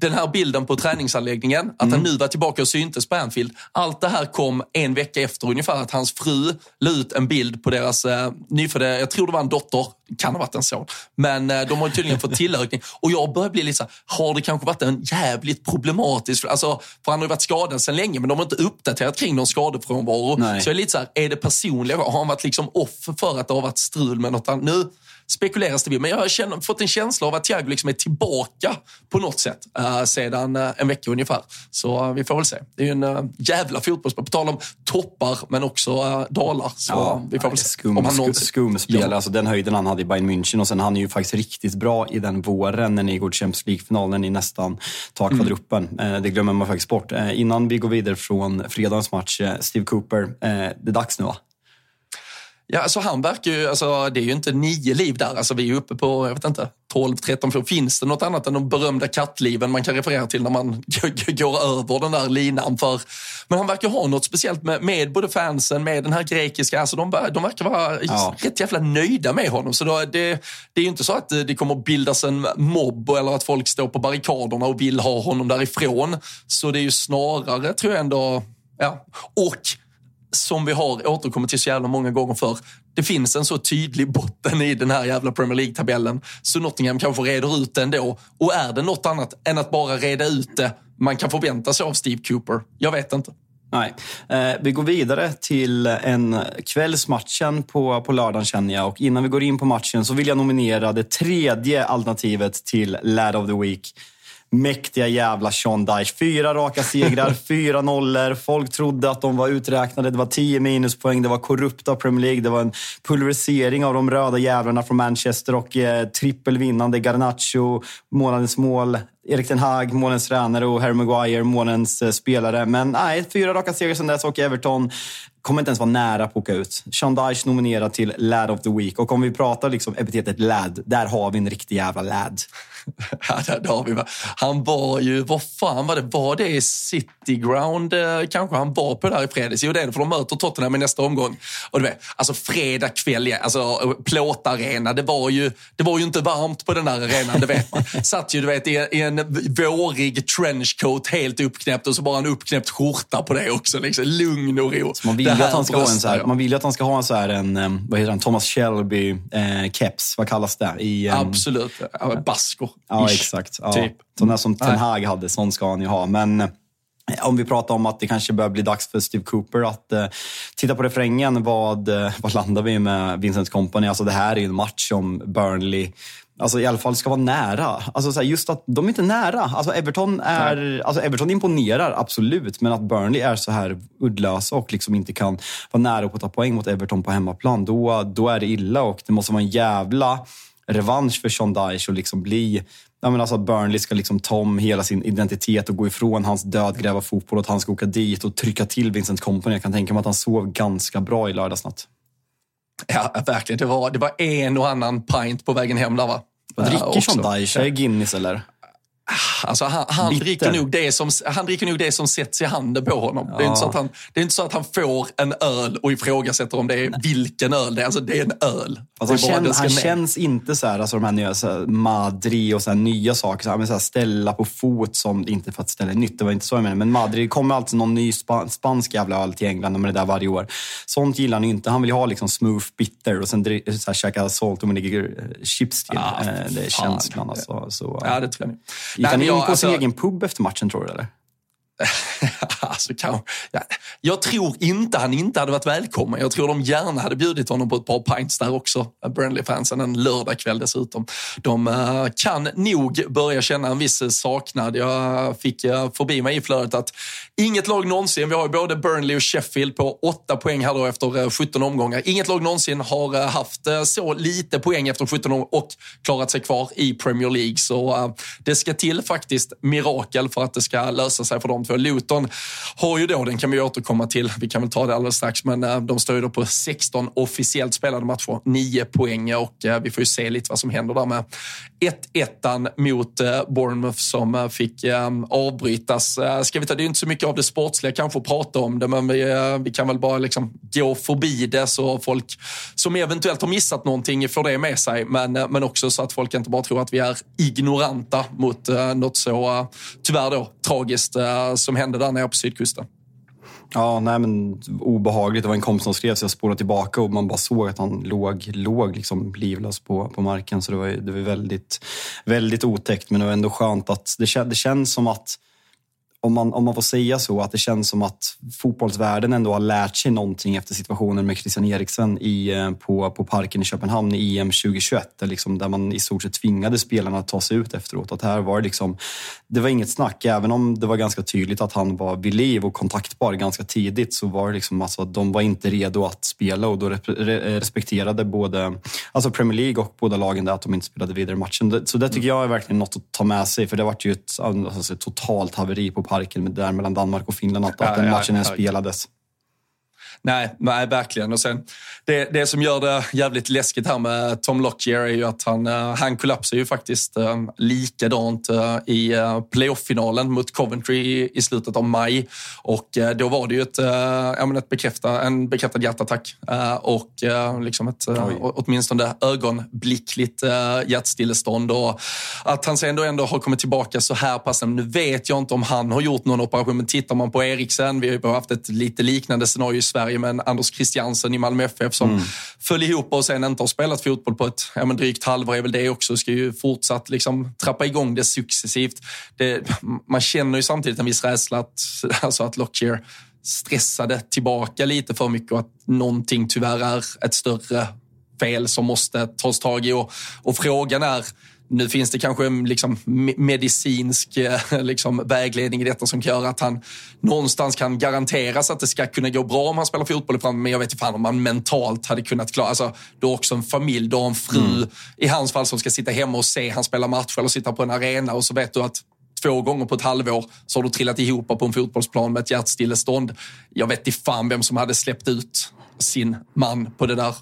den här bilden på träningsanläggningen, att Mm. han nu var tillbaka och syntes på Anfield. Allt det här kom en vecka efter ungefär att hans fru la ut en bild på deras eh, nyfödda, jag tror det var en dotter, kan ha varit en son. Men eh, de har tydligen fått tillökning. Och jag börjar bli lite så här, har det kanske varit en jävligt problematisk, alltså, för han har ju varit skadad sedan länge men de har inte uppdaterat kring någon skadefrånvaro. Nej. Så jag är lite så här, är det personliga, har han varit liksom off för att det har varit strul med något annat? Nu spekuleras det vid, men jag har fått en känsla av att Thiago liksom är tillbaka på något sätt eh, sedan eh, en vecka ungefär. Så eh, vi får väl se. Det är ju en uh, jävla fotbollsspel. På tal om toppar men också dalar. Så vi får väl se skum, om han någonsin... skum. Ja. Alltså, den höjden han hade i Bayern München och sen han är ju faktiskt riktigt bra i den våren när ni går till Champions League-finalen. när Ni nästan tar Mm. kvadruppen. Eh, det glömmer man faktiskt bort. Innan vi går vidare från fredagens match, Steve Cooper. Det är dags nu va? Ja, alltså han verkar ju, alltså, det är ju inte nio liv där. Alltså, vi är uppe på, jag vet inte, 12, 13, 14. Finns det något annat än de berömda kattliven man kan referera till när man går över den där linan? För, men han verkar ha något speciellt med, med både fansen, med den här grekiska. Alltså, de, de verkar vara Ja. rätt jävla nöjda med honom. Så då, det, det är ju inte så att det det kommer bildas en mobb eller att folk står på barrikaderna och vill ha honom därifrån. Så det är ju snarare, tror jag ändå, ja. Och som vi har återkommit till så jävla många gånger för. Det finns en så tydlig botten i den här jävla Premier League-tabellen. Så Nottingham kanske reder ut det ändå. Och är det något annat än att bara reda ut det man kan förvänta sig av Steve Cooper? Jag vet inte. Nej. Eh, vi går vidare till en kvällsmatchen på, på lördagen känner jag. Och innan vi går in på matchen så vill jag nominera det tredje alternativet till Lad of the Week. Mäktiga jävla Sean. Fyra raka segrar, fyra nollor. Folk trodde att de var uträknade. Det var tio minuspoäng. Det var korrupt av Premier League. Det var en pulverisering av de röda jävlarna från Manchester och eh, trippelvinnande Garnacho, månadens mål. Erik Ten Hag, månadens tränare och Harry Maguire, månadens eh, spelare. Men nej, fyra raka segrar sedan dess och Everton kommer inte ens vara nära på att åka ut. Sean Dyche nominerad till Lad of the Week. Och om vi pratar liksom epitetet lad, där har vi en riktig jävla lad. Vi. Han var ju, vad fan var det, var det City Ground eh, kanske han var på där i fredags? Jo det är det, för de möter Tottenham i nästa omgång. Och du vet, alltså fredag kväll, alltså plåtarena, det var, ju, det var ju inte varmt på den där arenan, det vet man. Satt ju du vet, i, i en vårig trenchcoat helt uppknäppt och så bara en uppknäppt skjorta på det också. Liksom. Lugn och ro. Så man vill ju att han ska ha en så här, man vill att han ska ha en så här en, eh, vad heter han, Thomas Shelby eh, vad kallas det? I, um, Absolut, ja. Ja, exakt. Ja. Typ. Där som Ten Hag hade, sån ska han ju ha. Men eh, om vi pratar om att det kanske börjar bli dags för Steve Cooper att eh, titta på refrängen, vad, eh, vad landar vi med Vincent Company? Alltså det här är ju en match som Burnley Alltså i alla fall ska vara nära. Alltså så här, just att de är inte nära. Alltså Everton, är, alltså Everton imponerar absolut, men att Burnley är så här uddlösa och liksom inte kan vara nära på att ta poäng mot Everton på hemmaplan, då, då är det illa och det måste vara en jävla revansch för Sean Dyche att liksom bli Ja, men alltså att Burnley ska liksom ta om hela sin identitet och gå ifrån hans dödgräva fotboll och att han ska åka dit och trycka till Vincent Company. Jag kan tänka mig att han sov ganska bra i lördags natt. Ja, verkligen. Det var, det var en och annan pint på vägen hem där va? Dricker Sean Dyche? Är Guinness eller? Alltså han, han, dricker nog det som, han dricker nog det som sätts i handen på honom. Ja. Det, är inte så att han, det är inte så att han får en öl och ifrågasätter om det är vilken öl det är. Alltså det är en öl. Alltså han, känns, han känns inte så här, alltså de här nya så här, Madri och så här, nya saker. Så här, så här, ställa på fot, som, inte för att ställa nytt, det var inte så jag menade. Men Madri, det kommer alltid någon ny spa, spansk jävla öl till England med det där varje år. Sånt gillar han inte. Han vill ha liksom smooth bitter och sen så här, käka salt och eh, chips till. Ah, det är känslan alltså. Så, ja, det tror jag. Gick han in på alltså, sin egen pub efter matchen tror du eller? alltså, kan, ja, jag tror inte han inte hade varit välkommen. Jag tror de gärna hade bjudit honom på ett par pints där också, Burnley-fansen, en lördagkväll dessutom. De uh, kan nog börja känna en viss saknad. Jag fick uh, förbi mig i flödet att inget lag någonsin, vi har ju både Burnley och Sheffield på åtta poäng här då efter eh, uh, 17 omgångar. Inget lag någonsin har haft så lite poäng efter 17 omgångar och klarat sig kvar i Premier League. Så det ska till faktiskt mirakel för att det ska lösa sig för dem för Luton har ju då, den kan vi återkomma till, vi kan väl ta det alldeles strax, men eh, de står ju då på 16 officiellt spelade matcher, 9 poäng och eh, vi får ju se lite vad som händer där med 1-1 mot eh, Bournemouth som fick avbrytas. Ska vi ta, det är ju inte så mycket av det sportsliga kanske att prata om det, men vi, vi kan väl bara liksom gå förbi det så folk som eventuellt har missat någonting får det med sig, men, men också så att folk inte bara tror att vi är ignoranta mot något så, tyvärr då, tragiskt som hände där nere på sydkusten. Ja, nej men obehagligt. Det var en kompis som skrev så jag spolade tillbaka och man bara såg att han låg, låg liksom livlös på, på marken. Så det var, det var väldigt, väldigt otäckt. Men det var ändå skönt att det, det känns som att om man, om man får säga så, att det känns som att fotbollsvärlden ändå har lärt sig någonting efter situationen med Christian Eriksen i, eh, på, på Parken i Köpenhamn i EM 2021. Där, liksom, där man i stort sett tvingade spelarna att ta sig ut efteråt. Att här var det, liksom, det var inget snack. Även om det var ganska tydligt att han var vid liv och kontaktbar ganska tidigt så var det liksom alltså de var inte redo att spela och då respekterade både alltså Premier League och båda lagen där att de inte spelade vidare matchen. Så det tycker jag är verkligen något att ta med sig för det var ju ett, alltså, ett totalt haveri på parken där mellan Danmark och Finland, att, att den matchen ens spelades. Nej, nej, verkligen. Och sen, det, det som gör det jävligt läskigt här med Tom Lockyer är ju att han, uh, han kollapsar ju faktiskt uh, likadant uh, i playoff-finalen mot Coventry i, slutet av maj. Och då var det ju ett, ett bekräfta, en bekräftad hjärtattack och liksom ett åtminstone ögonblickligt hjärtstillestånd. Och att han sen då ändå har kommit tillbaka så här pass. Nu vet jag inte om han har gjort någon operation, men tittar man på Eriksen, vi har ju haft ett lite liknande scenario i Sverige Sverige med en Anders Christiansen i Malmö FF som mm. föll ihop och sen inte har spelat fotboll på ett ja, men drygt halvår är väl det också. Ska ju fortsatt liksom trappa igång det successivt. Det, man känner ju samtidigt en viss rädsla att, alltså att Lockyer stressade tillbaka lite för mycket och att någonting tyvärr är ett större fel som måste tas tag i. Och, och frågan är nu finns det kanske en liksom medicinsk eh, liksom, vägledning i detta som kan göra att han någonstans kan garanteras att det ska kunna gå bra om han spelar fotboll i framtiden. Men jag vet inte fan om han mentalt hade kunnat klara... Alltså, du har också en familj, du har en fru mm. i hans fall som ska sitta hemma och se han spela match eller sitta på en arena och så vet du att två gånger på ett halvår så har du trillat ihop på en fotbollsplan med ett hjärtstillestånd. Jag vet inte fan vem som hade släppt ut sin man på det där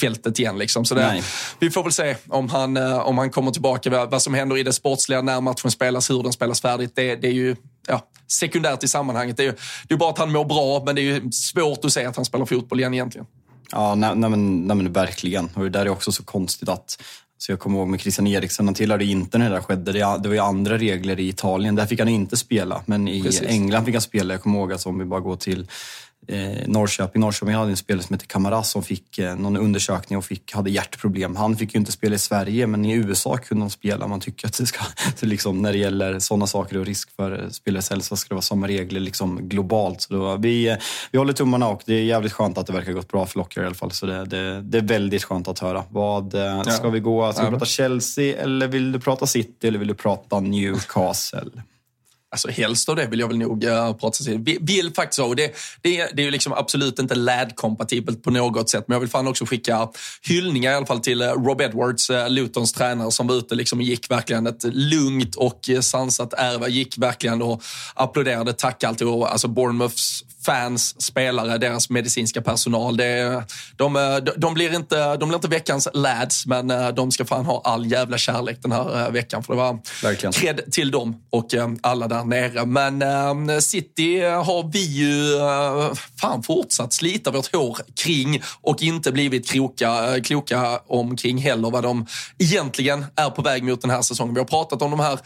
fältet igen. Liksom. Så det, vi får väl se om han, eh, om han kommer tillbaka, vad som händer i det sportsliga när matchen spelas, hur den spelas färdigt. Det, det är ju ja, sekundärt i sammanhanget. Det är ju det är bara att han mår bra, men det är ju svårt att se att han spelar fotboll igen egentligen. Ja, nej, nej, men, nej, men verkligen. Och det där är också så konstigt att så jag kommer ihåg med Christian Eriksen, han tillhörde inte när det där skedde. Det, var ju andra regler i Italien. Där fick han inte spela, men i Precis. England fick han spela. Jag kommer ihåg att om vi bara går till eh, Norrköping. Norrköping hade en spelare som hette Kamaras som fick eh, någon undersökning och fick, hade hjärtproblem. Han fick ju inte spela i Sverige, men i USA kunde han spela. Man tycker att det ska, liksom, när det gäller sådana saker och risk för spelares hälsa ska det vara samma regler liksom, globalt. Så då, vi, vi håller tummarna och det är jävligt skönt att det verkar gått bra för Locker i alla fall. Så det, det, det är väldigt skönt att höra. Vad, eh, ska vi gå? Ska vi prata Chelsea eller vill du prata City eller vill du prata Newcastle? Alltså helst av det vill jag väl nog uh, prata till. Vill, vill faktiskt och det, det, det är ju liksom absolut inte LAD-kompatibelt på något sätt. Men jag vill fan också skicka hyllningar i alla fall till uh, Rob Edwards, uh, Lutons tränare som var ute liksom gick verkligen ett lugnt och sansat ärva. Gick verkligen och applåderade, tackade alltid. Och, alltså Bournemouths fans, spelare, deras medicinska personal. Det, de, de, de, blir inte, de blir inte veckans lads, men de ska fan ha all jävla kärlek den här veckan. För det var Verkligen. cred till dem och alla där nere. Men ehm, City har vi ju eh, fan fortsatt slita vårt hår kring och inte blivit kroka, eh, kloka omkring heller vad de egentligen är på väg mot den här säsongen. Vi har pratat om de här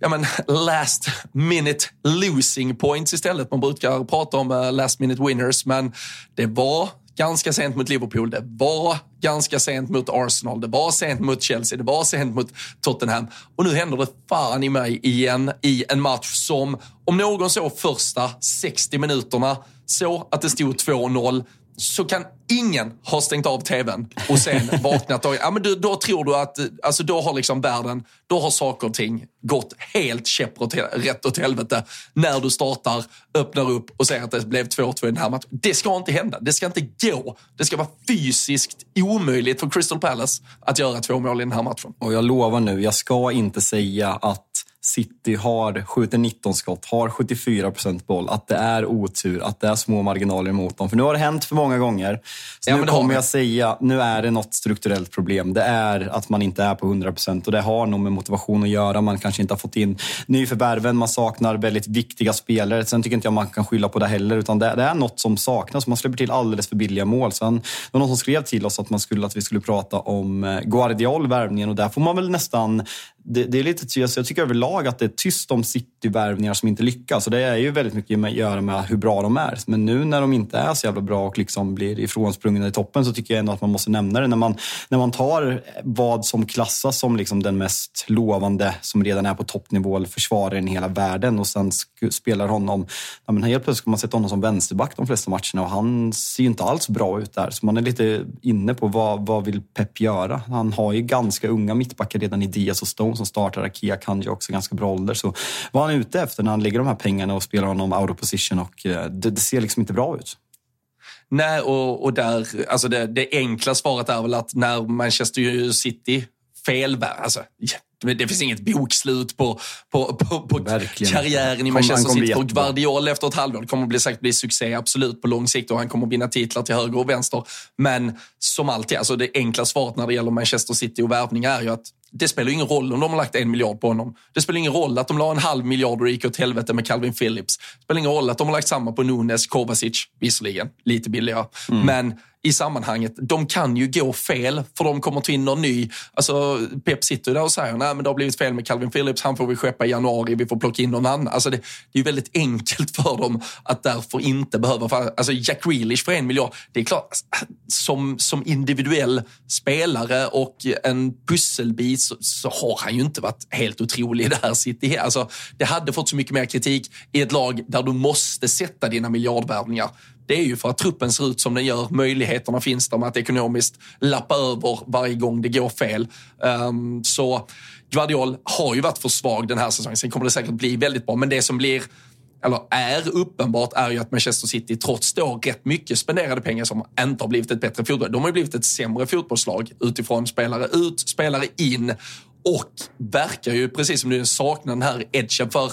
ja, men last minute losing points istället. Man brukar prata om eh, last minute winners, men det var ganska sent mot Liverpool, det var ganska sent mot Arsenal, det var sent mot Chelsea, det var sent mot Tottenham. Och nu händer det fan i mig igen i en match som, om någon såg första 60 minuterna, så att det stod 2-0, så kan ingen ha stängt av tvn och sen vaknat och ja, men då, då tror du att alltså då har liksom världen, då har saker och ting gått helt käpprätt rätt åt helvete när du startar, öppnar upp och ser att det blev 2-2 i den här matchen. Det ska inte hända. Det ska inte gå. Det ska vara fysiskt omöjligt för Crystal Palace att göra två mål i den här matchen. Och jag lovar nu, jag ska inte säga att City har, skjuter 19 skott, har 74 procent boll, att det är otur, att det är små marginaler emot dem. För nu har det hänt för många gånger. Så ja, nu kommer jag säga, nu är det något strukturellt problem. Det är att man inte är på 100 procent och det har nog med motivation att göra. Man kanske inte har fått in nyförvärven, man saknar väldigt viktiga spelare. Sen tycker inte jag man kan skylla på det heller, utan det, det är något som saknas. Man släpper till alldeles för billiga mål. Sen, det var någon som skrev till oss att, man skulle, att vi skulle prata om eh, Guardiol, värvningen, och där får man väl nästan det, det, är lite, alltså jag tycker överlag att det är tyst om City-värvningar som inte lyckas. Och det är ju väldigt mycket att göra med hur bra de är. Men nu när de inte är så jävla bra och liksom blir ifrånsprungna i toppen så tycker jag ändå att man måste nämna det. När man, när man tar vad som klassas som liksom den mest lovande, som redan är på toppnivå, försvararen i hela världen och sen spelar honom... Ja, men helt plötsligt ska man sätta honom som vänsterback de flesta matcherna och han ser ju inte alls bra ut där. Så man är lite inne på vad, vad vill Pep göra? Han har ju ganska unga mittbackar redan i Diaz och Stone som startar. Akia Kanji också ganska bra ålder. Så vad han är ute efter när han lägger de här pengarna och spelar honom out of position och eh, det, det ser liksom inte bra ut. Nej, och, och där, alltså det, det enkla svaret är väl att när Manchester City fel, alltså, det finns inget bokslut på, på, på, på karriären i Manchester City. För Guardiola efter ett halvår det kommer bli, säkert bli succé, absolut, på lång sikt och han kommer vinna titlar till höger och vänster. Men som alltid, alltså det enkla svaret när det gäller Manchester City och värvning är ju att det spelar ingen roll om de har lagt en miljard på honom. Det spelar ingen roll att de la en halv miljard och gick åt helvete med Calvin Phillips. Det spelar ingen roll att de har lagt samma på Nunes, Kovacic, visserligen lite billigare. Mm. Men i sammanhanget. De kan ju gå fel för de kommer ta in någon ny. Alltså, Pep sitter där och säger att det har blivit fel med Calvin Phillips, han får vi skeppa i januari, vi får plocka in någon annan. Alltså, det, det är väldigt enkelt för dem att därför inte behöva... Alltså Jack Grealish för en miljard, det är klart, som, som individuell spelare och en pusselbit så, så har han ju inte varit helt otrolig i det här City. Alltså, det hade fått så mycket mer kritik i ett lag där du måste sätta dina miljardvärvningar det är ju för att truppen ser ut som den gör. Möjligheterna finns där med att ekonomiskt lappa över varje gång det går fel. Um, så Guardiol har ju varit för svag den här säsongen. Sen kommer det säkert bli väldigt bra, men det som blir eller är uppenbart är ju att Manchester City trots då rätt mycket spenderade pengar som inte har blivit ett bättre fotboll. De har ju blivit ett sämre fotbollslag utifrån spelare ut, spelare in och verkar ju precis som du saknar den här edgen för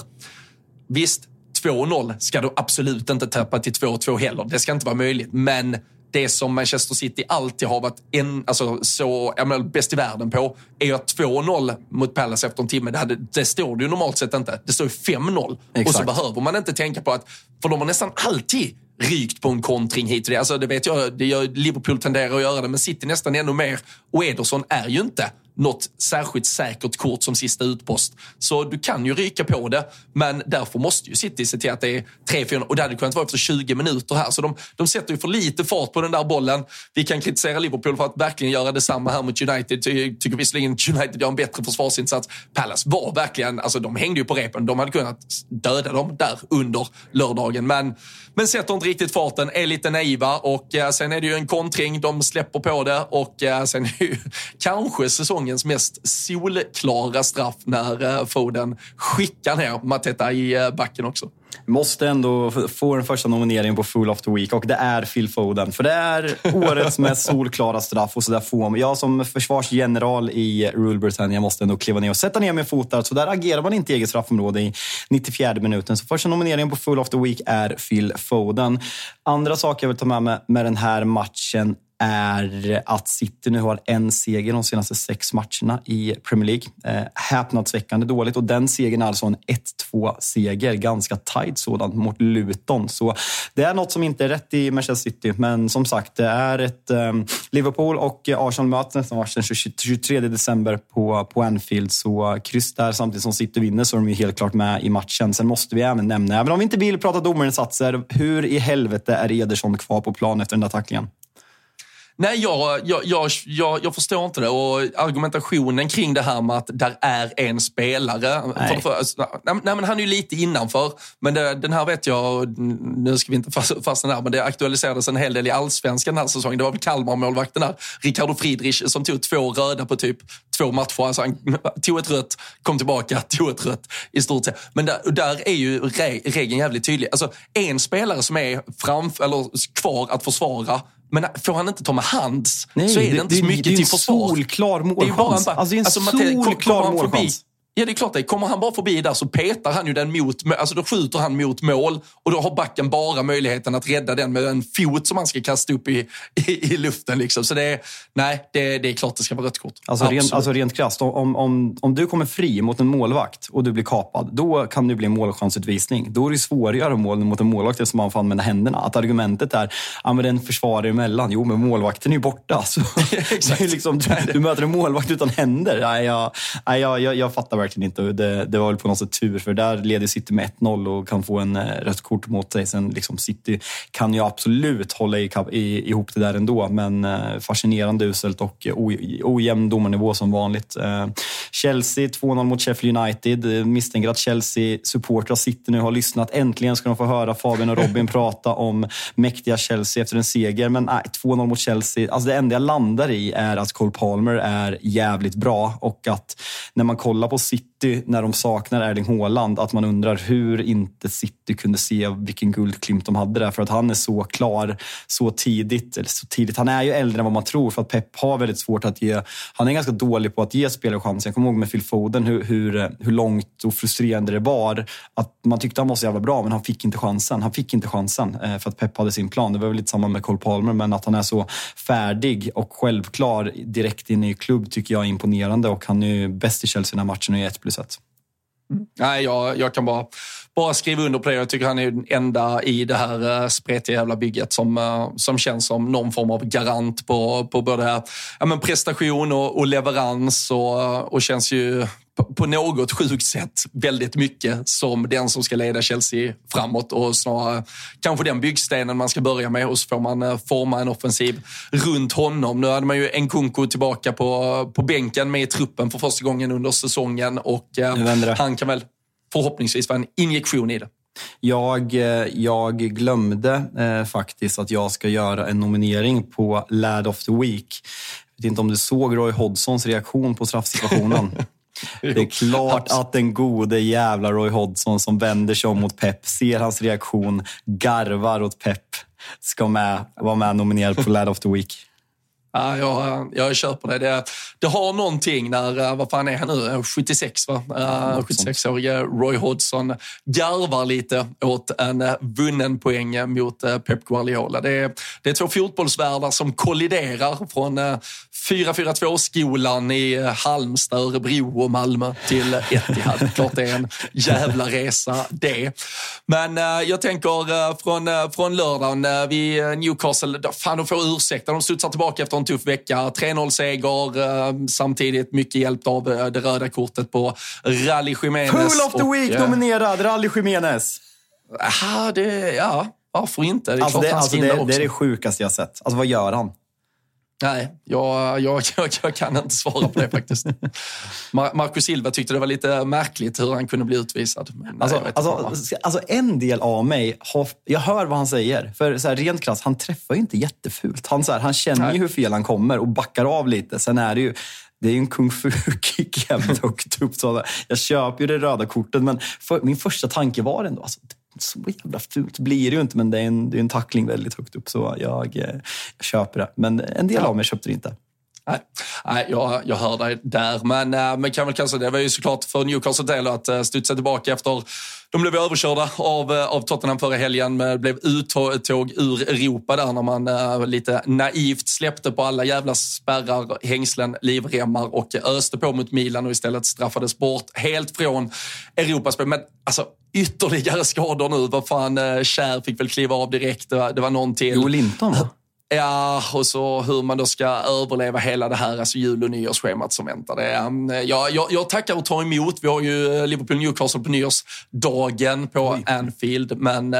visst, 2-0 ska du absolut inte tappa till 2-2 heller. Det ska inte vara möjligt. Men det som Manchester City alltid har varit en, alltså, så, jag menar, bäst i världen på är att 2-0 mot Palace efter en timme. Det, hade, det står det ju normalt sett inte. Det står ju 5-0. Och så behöver man inte tänka på att, för de har nästan alltid rykt på en kontring hit och det. Alltså, det vet jag, det gör, Liverpool tenderar att göra det, men City nästan ännu mer. Och Ederson är ju inte något särskilt säkert kort som sista utpost. Så du kan ju ryka på det, men därför måste ju City se till att det är 3-4 och det hade kunnat vara efter 20 minuter här. Så de, de sätter ju för lite fart på den där bollen. Vi kan kritisera Liverpool för att verkligen göra detsamma här mot United. Ty, tycker visserligen United gör en bättre försvarsinsats. Palace var verkligen, alltså de hängde ju på repen. De hade kunnat döda dem där under lördagen, men, men sätter inte riktigt farten, är lite naiva och eh, sen är det ju en kontring. De släpper på det och eh, sen är det ju kanske säsongens mest solklara straff när eh, Foden skickar ner Mateta i eh, backen också. Måste ändå få den första nomineringen på Full of the Week och det är Phil Foden. För det är årets mest solklara straff och så där får man. Jag som försvarsgeneral i Rule Britannia måste ändå kliva ner och sätta ner min fot där. Så där agerar man inte i eget straffområde i 94 minuten. Så första nomineringen på Full of the Week är Phil Foden. Andra saker jag vill ta med mig med den här matchen är att City nu har en seger de senaste sex matcherna i Premier League. Eh, häpnadsväckande dåligt och den segern är alltså en 1-2-seger. Ganska tight sådant mot Luton. Så det är något som inte är rätt i Manchester City. Men som sagt, det är ett eh, Liverpool och Arsenal möts nästa match den 23 december på, på Anfield. Så kryss där samtidigt som City vinner så är de ju helt klart med i matchen. Sen måste vi även nämna, även om vi inte vill prata domarinsatser, hur i helvete är Ederson kvar på plan efter den där tacklingen? Nej, jag, jag, jag, jag, förstår inte det. Och argumentationen kring det här med att där är en spelare. Nej. För, alltså, nej, men han är ju lite innanför. Men det, den här vet jag, nu ska vi inte fast- fastna där, men det aktualiserades en hel del i allsvenskan den här säsongen. Det var väl Kalmar-målvakten där, Ricardo Friedrich, som tog två röda på typ två matcher. Alltså han tog ett rött, kom tillbaka, tog ett rött i stort sett. Men där, där är ju re, regeln jävligt tydlig. Alltså en spelare som är framf, eller kvar att försvara men får han inte ta med hands så är det, inte så mycket det till en försvar. solklar Det är ju bara målchans. en, Alltså, det är en alltså, solklar målchans. Ja, det är klart det. Kommer han bara förbi där så petar han ju den mot, alltså då skjuter han mot mål och då har backen bara möjligheten att rädda den med en fot som han ska kasta upp i, i, i luften. Liksom. Så det är, nej, det, det är klart det ska vara rött kort. Alltså rent, alltså rent krasst, om, om, om du kommer fri mot en målvakt och du blir kapad, då kan det bli en målchansutvisning. Då är det svårare att göra mål mot en målvakt eftersom man får använda händerna. Att argumentet är, ja men det är en försvarare emellan. Jo, men målvakten är ju borta. Så, är liksom, du, du möter en målvakt utan händer. Nej, jag, nej, jag, jag, jag fattar verkligen inte. Det, det var väl på något sätt tur, för där leder City med 1-0 och kan få en eh, rött kort mot sig. Sen liksom City kan ju absolut hålla i, i, ihop det där ändå, men eh, fascinerande uselt och ojämn domarnivå som vanligt. Eh, Chelsea 2-0 mot Sheffield United. Misstänker att Chelsea-supportrar sitter nu och har lyssnat. Äntligen ska de få höra Fabian och Robin prata om mäktiga Chelsea efter en seger. Men nej, 2-0 mot Chelsea. Alltså det enda jag landar i är att Cole Palmer är jävligt bra och att när man kollar på City när de saknar Erling Haaland, att man undrar hur inte City kunde se vilken guldklimp de hade där. För att han är så klar så tidigt. Eller så tidigt. Han är ju äldre än vad man tror för att Pep har väldigt svårt att ge... Han är ganska dålig på att ge spelare chansen. Jag kommer ihåg med Phil Foden hur, hur, hur långt och frustrerande det var. Att man tyckte han var så jävla bra men han fick inte chansen. Han fick inte chansen eh, för att Pep hade sin plan. Det var väl lite samma med Cole Palmer men att han är så färdig och självklar direkt in i klubb tycker jag är imponerande och han är ju bäst i Chelsea den här matchen och är 1 plus 1. Nej, jag, jag kan bara, bara skriva under på det. Jag tycker han är den enda i det här eh, spretiga jävla bygget som, eh, som känns som någon form av garant på, på både ja, men prestation och, och leverans och, och känns ju på, något sjukt sätt väldigt mycket som den som ska leda Chelsea framåt och snarare kanske den byggstenen man ska börja med och så får man eh, forma en offensiv runt honom. Nu hade man ju Nkunku tillbaka på, på bänken med i truppen för första gången under säsongen och eh, han kan väl förhoppningsvis vara en injektion i det. Jag, eh, jag glömde eh, faktiskt att jag ska göra en nominering på Lad of the Week. Jag vet inte om du såg Roy Hodgsons reaktion på straffsituationen. Det är klart att den gode jävla Roy Hodgson som vänder sig om mot Pep, ser hans reaktion, garvar åt Pep, ska med, vara med nominerad på Lad of the Week. Ja, jag, jag köper det. det. Det har någonting när, eh, vad fan är han nu, 76 va? Uh, 76-årige Roy Hodgson garvar lite åt en eh, vunnen poäng mot Pep Guardiola. Det är, det är två fotbollsvärldar som kolliderar från 4-4-2-skolan i Halmstad, Örebro och Malmö till Etihad. Klart det är en jävla resa det. Men jag tänker från, från lördagen, vi Newcastle, fan de får ursäkta, de studsar tillbaka efter en tuff vecka. 3-0-seger, eh, samtidigt mycket hjälpt av eh, det röda kortet på Rally Jiménez. Pool of the och, Week eh, nominerad, Rally Jiménez. Aha, det, ja, varför inte? Det är alltså klart det, han alltså det, det är det sjukaste jag sett. Alltså vad gör han? Nej, jag, jag, jag, jag kan inte svara på det faktiskt. Mar- Marco Silva tyckte det var lite märkligt hur han kunde bli utvisad. Men, Alltså, inte vad. alltså, alltså en del av mig, har, jag hör vad han säger. För så här, rent krasst, han träffar ju inte jättefult. Han, så här, han känner Nej. ju hur fel han kommer och backar av lite. Sen är det ju det är ju en kung fu-kick jävligt högt upp. Så jag köper ju det röda kortet, men för, min första tanke var ändå, alltså, så jävla fult blir det ju inte, men det är en, det är en tackling väldigt högt upp. Så jag, eh, jag köper det. Men en del av mig köpte det inte. Nej, nej jag, jag hör dig där. Men, äh, men kan väl kanske, det var ju såklart för Newcastle del att äh, studsa tillbaka efter de blev överkörda av, eh, av Tottenham förra helgen. Men det blev uttåg ur Europa där när man äh, lite naivt släppte på alla jävla spärrar, hängslen, livremmar och öste på mot Milan och istället straffades bort helt från Europaspel. Men alltså ytterligare skador nu. Vad fan, eh, äh, Kär fick väl kliva av direkt. Det var, det var någon till. Jo Linton va? Ja, och så hur man då ska överleva hela det här alltså jul och nyårsschemat som väntar. Det är, um, ja, jag, jag tackar och tar emot. Vi har ju eh, Liverpool-Newcastle på nyårsdagen på Anfield. Men äh,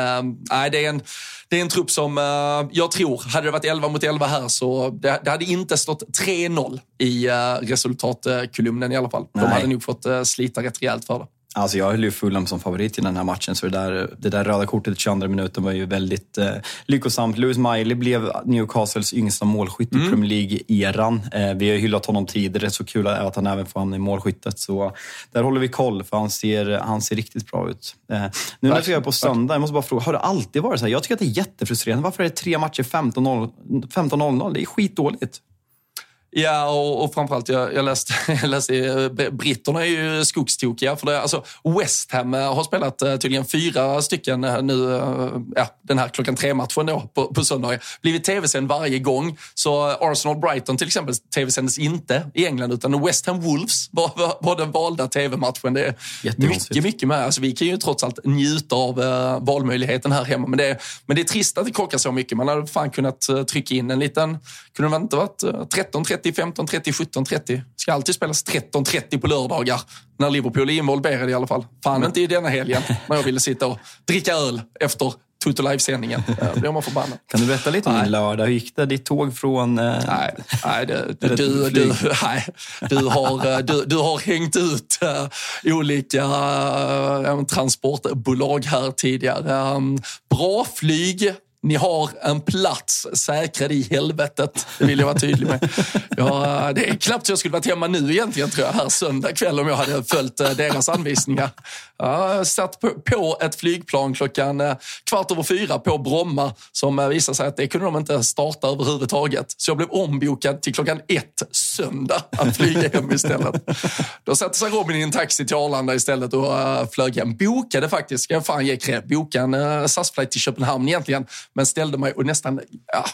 det, är en, det är en trupp som äh, jag tror, hade det varit 11 mot 11 här så det, det hade inte stått 3-0 i resultatkolumnen i alla fall. De Nej. hade nog fått slita rätt rejält för det. Alltså jag höll ju Fulham som favorit i den här matchen, så det där, det där röda kortet i 22 minuten var ju väldigt eh, lyckosamt. Lewis Miley blev Newcastles yngsta målskytt i Premier League-eran. Eh, vi har hyllat honom tidigare, så kul att han även får hamna i målskyttet. Så där håller vi koll, för han ser, han ser riktigt bra ut. Eh, nu när jag på söndag, jag måste bara fråga, har det alltid varit så här? Jag tycker att det är jättefrustrerande. Varför är det tre matcher 15-0? 15-0? Det är skitdåligt. Ja, och, och framförallt, jag, jag läste, jag läste eh, britterna är ju skogstokiga. För det, alltså West Ham eh, har spelat eh, tydligen fyra stycken nu, ja, den här klockan tre-matchen då på, på söndag. Blivit tv-sänd varje gång. Så Arsenal-Brighton till exempel tv-sändes inte i England, utan West Ham Wolves var, var, var den valda tv-matchen. Det är mycket, mycket med. Alltså, vi kan ju trots allt njuta av eh, valmöjligheten här hemma. Men det, men det är trist att det krockar så mycket. Man hade fan kunnat trycka in en liten, kunde det inte varit eh, 13.30, 15.30, 17.30? Ska alltid spelas 13.30 på lördagar när Liverpool är involverade i alla fall. Fan inte i denna helgen när jag ville sitta och dricka öl efter Toto Live-sändningen. Då blir man förbannad. Kan du berätta lite om din lördag? Hur gick det? Ditt tåg från... Eh, Nej, nej det, du, du, flyg. nej, du, har, eh, du, du har hängt ut uh, olika uh, transportbolag här tidigare. Um, bra flyg. Ni har en plats säkrad i helvetet. Det vill jag vara tydlig med. Ja, det är knappt så jag skulle varit hemma nu egentligen tror jag, här söndag kväll om jag hade följt eh, deras anvisningar. Jag satt på, ett flygplan klockan eh, kvart över fyra på Bromma som eh, visade sig att det kunde de inte starta överhuvudtaget. Så jag blev ombokad till klockan ett söndag att flyga hem istället. Då satte sig Robin i en taxi till Arlanda istället och flög hem. Bokade faktiskt, ska jag fan ge cred, bokade en SAS-flight till Köpenhamn egentligen. Men ställde mig och nästan ja,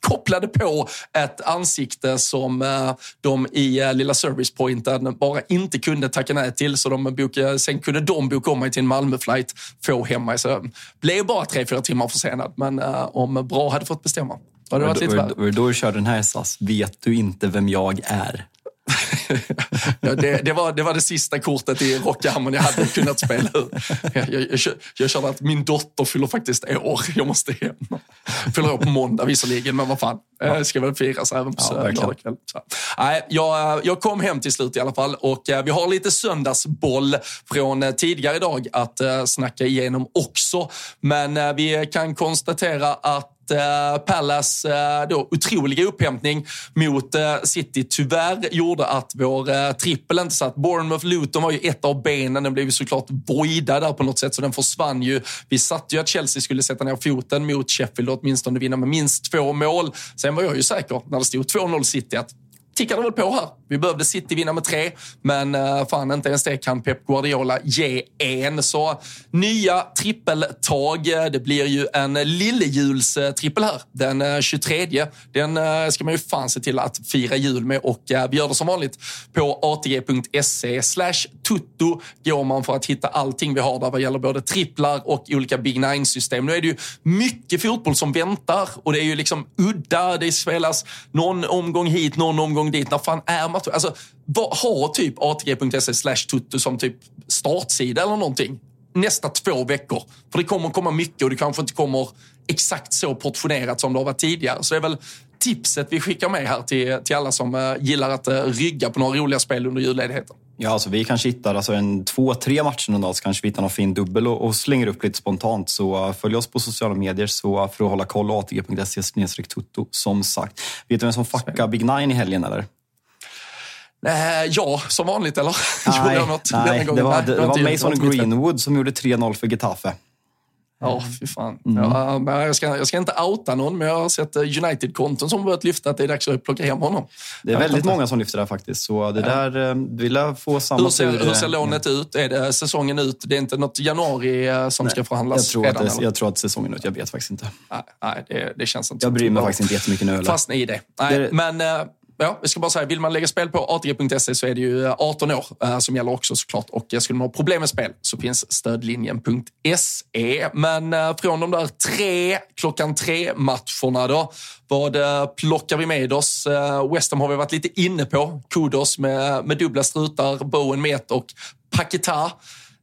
kopplade på ett ansikte som uh, de i uh, lilla servicepointen bara inte kunde tacka nej till. Så de bokade, sen kunde de boka om mig till en Malmö-flight, få hem mig. Så jag blev bara tre, fyra timmar försenad. Men uh, om Bra hade fått bestämma. Hade det varit lite var det då du körde den här SAS? Vet du inte vem jag är? Det, det, var, det var det sista kortet i Rockahammaren jag hade kunnat spela ut. Jag, jag, jag, kände att min dotter fyller faktiskt år. Jag måste hem. Fyller år på måndag visserligen, men vad fan. Det ska väl firas även på Ja. Så. Nej, jag, jag kom hem till slut i alla fall och eh, vi har lite söndagsboll från eh, tidigare idag att eh, snacka igenom också. Men eh, vi kan konstatera att eh, Pallas eh, då, otroliga upphämtning mot eh, City tyvärr gjorde att vår eh, eh, trippel inte satt. Bournemouth-Luton var ju ett av benen. Den blev ju såklart voidad där på något sätt, så den försvann ju. Vi satte ju att Chelsea skulle sätta ner foten mot Sheffield och åtminstone vinna med minst två mål. Sen var jag ju säker när det stod 2-0 City att tickade väl på här. Vi behövde City vinna med tre, men uh, fan inte ens det kan Pep Guardiola ge en. Så nya trippeltag. Det blir ju en lillejulstrippel här den eh, 23. Den eh, ska man ju fan se till att fira jul med och vi gör det som vanligt på atg.se slash tutto går man för att hitta allting vi har där vad gäller både tripplar och olika Big Nine-system. Nu är det ju mycket fotboll som väntar och det är ju liksom udda. Det spelas någon omgång hit, någon omgång dit. När fan är matchen? Alltså, ha typ atg.se slash tutto som typ startsida eller någonting nästa två veckor. För det kommer komma mycket och det kanske inte kommer exakt så portionerat som det har varit tidigare. Så det är väl tipset vi skickar med här till, till alla som eh, gillar att eh, rygga på några roliga spel under julledigheten. Ja, alltså vi kanske hittar alltså en två, tre matcher någon dag så kanske vi hittar någon fin dubbel och, och slänger upp lite spontant. Så uh, följ oss på sociala medier så, för att hålla koll. atg.se tutto som sagt. Vet du vem som fuckade Big Nine i helgen eller? Eh, ja, som vanligt eller? Nej, nej det var, det, det var Mason Greenwood som gjorde 3-0 för Getafe. Ja, oh, fy fan. Mm. Ja, jag, ska, jag ska inte outa någon, men jag har sett eh, United-konton som börjat lyfta att det är dags att plocka hem honom. Det är väldigt många som lyfter det faktiskt, så det ja. där eh, vill jag få samma hur ser, Hur ser lånet ut? Är det säsongen ut? Det är inte något januari eh, som nej, ska förhandlas jag tror, redan, att det, jag tror att säsongen ut. Jag vet faktiskt inte. Nej, nej det, det känns inte Jag bryr mig faktiskt inte jättemycket nu. Fastna i det. Nej, det... Men ja, jag ska bara säga, vill man lägga spel på atg.se så är det ju eh, 18 år eh, som gäller också såklart. Och eh, skulle man ha problem med spel så finns stödlinjen.se. Men från de där tre, klockan tre matcherna då, vad plockar vi med oss? West Ham har vi varit lite inne på. Kudos med, med dubbla strutar, Bowen med ett och Paketa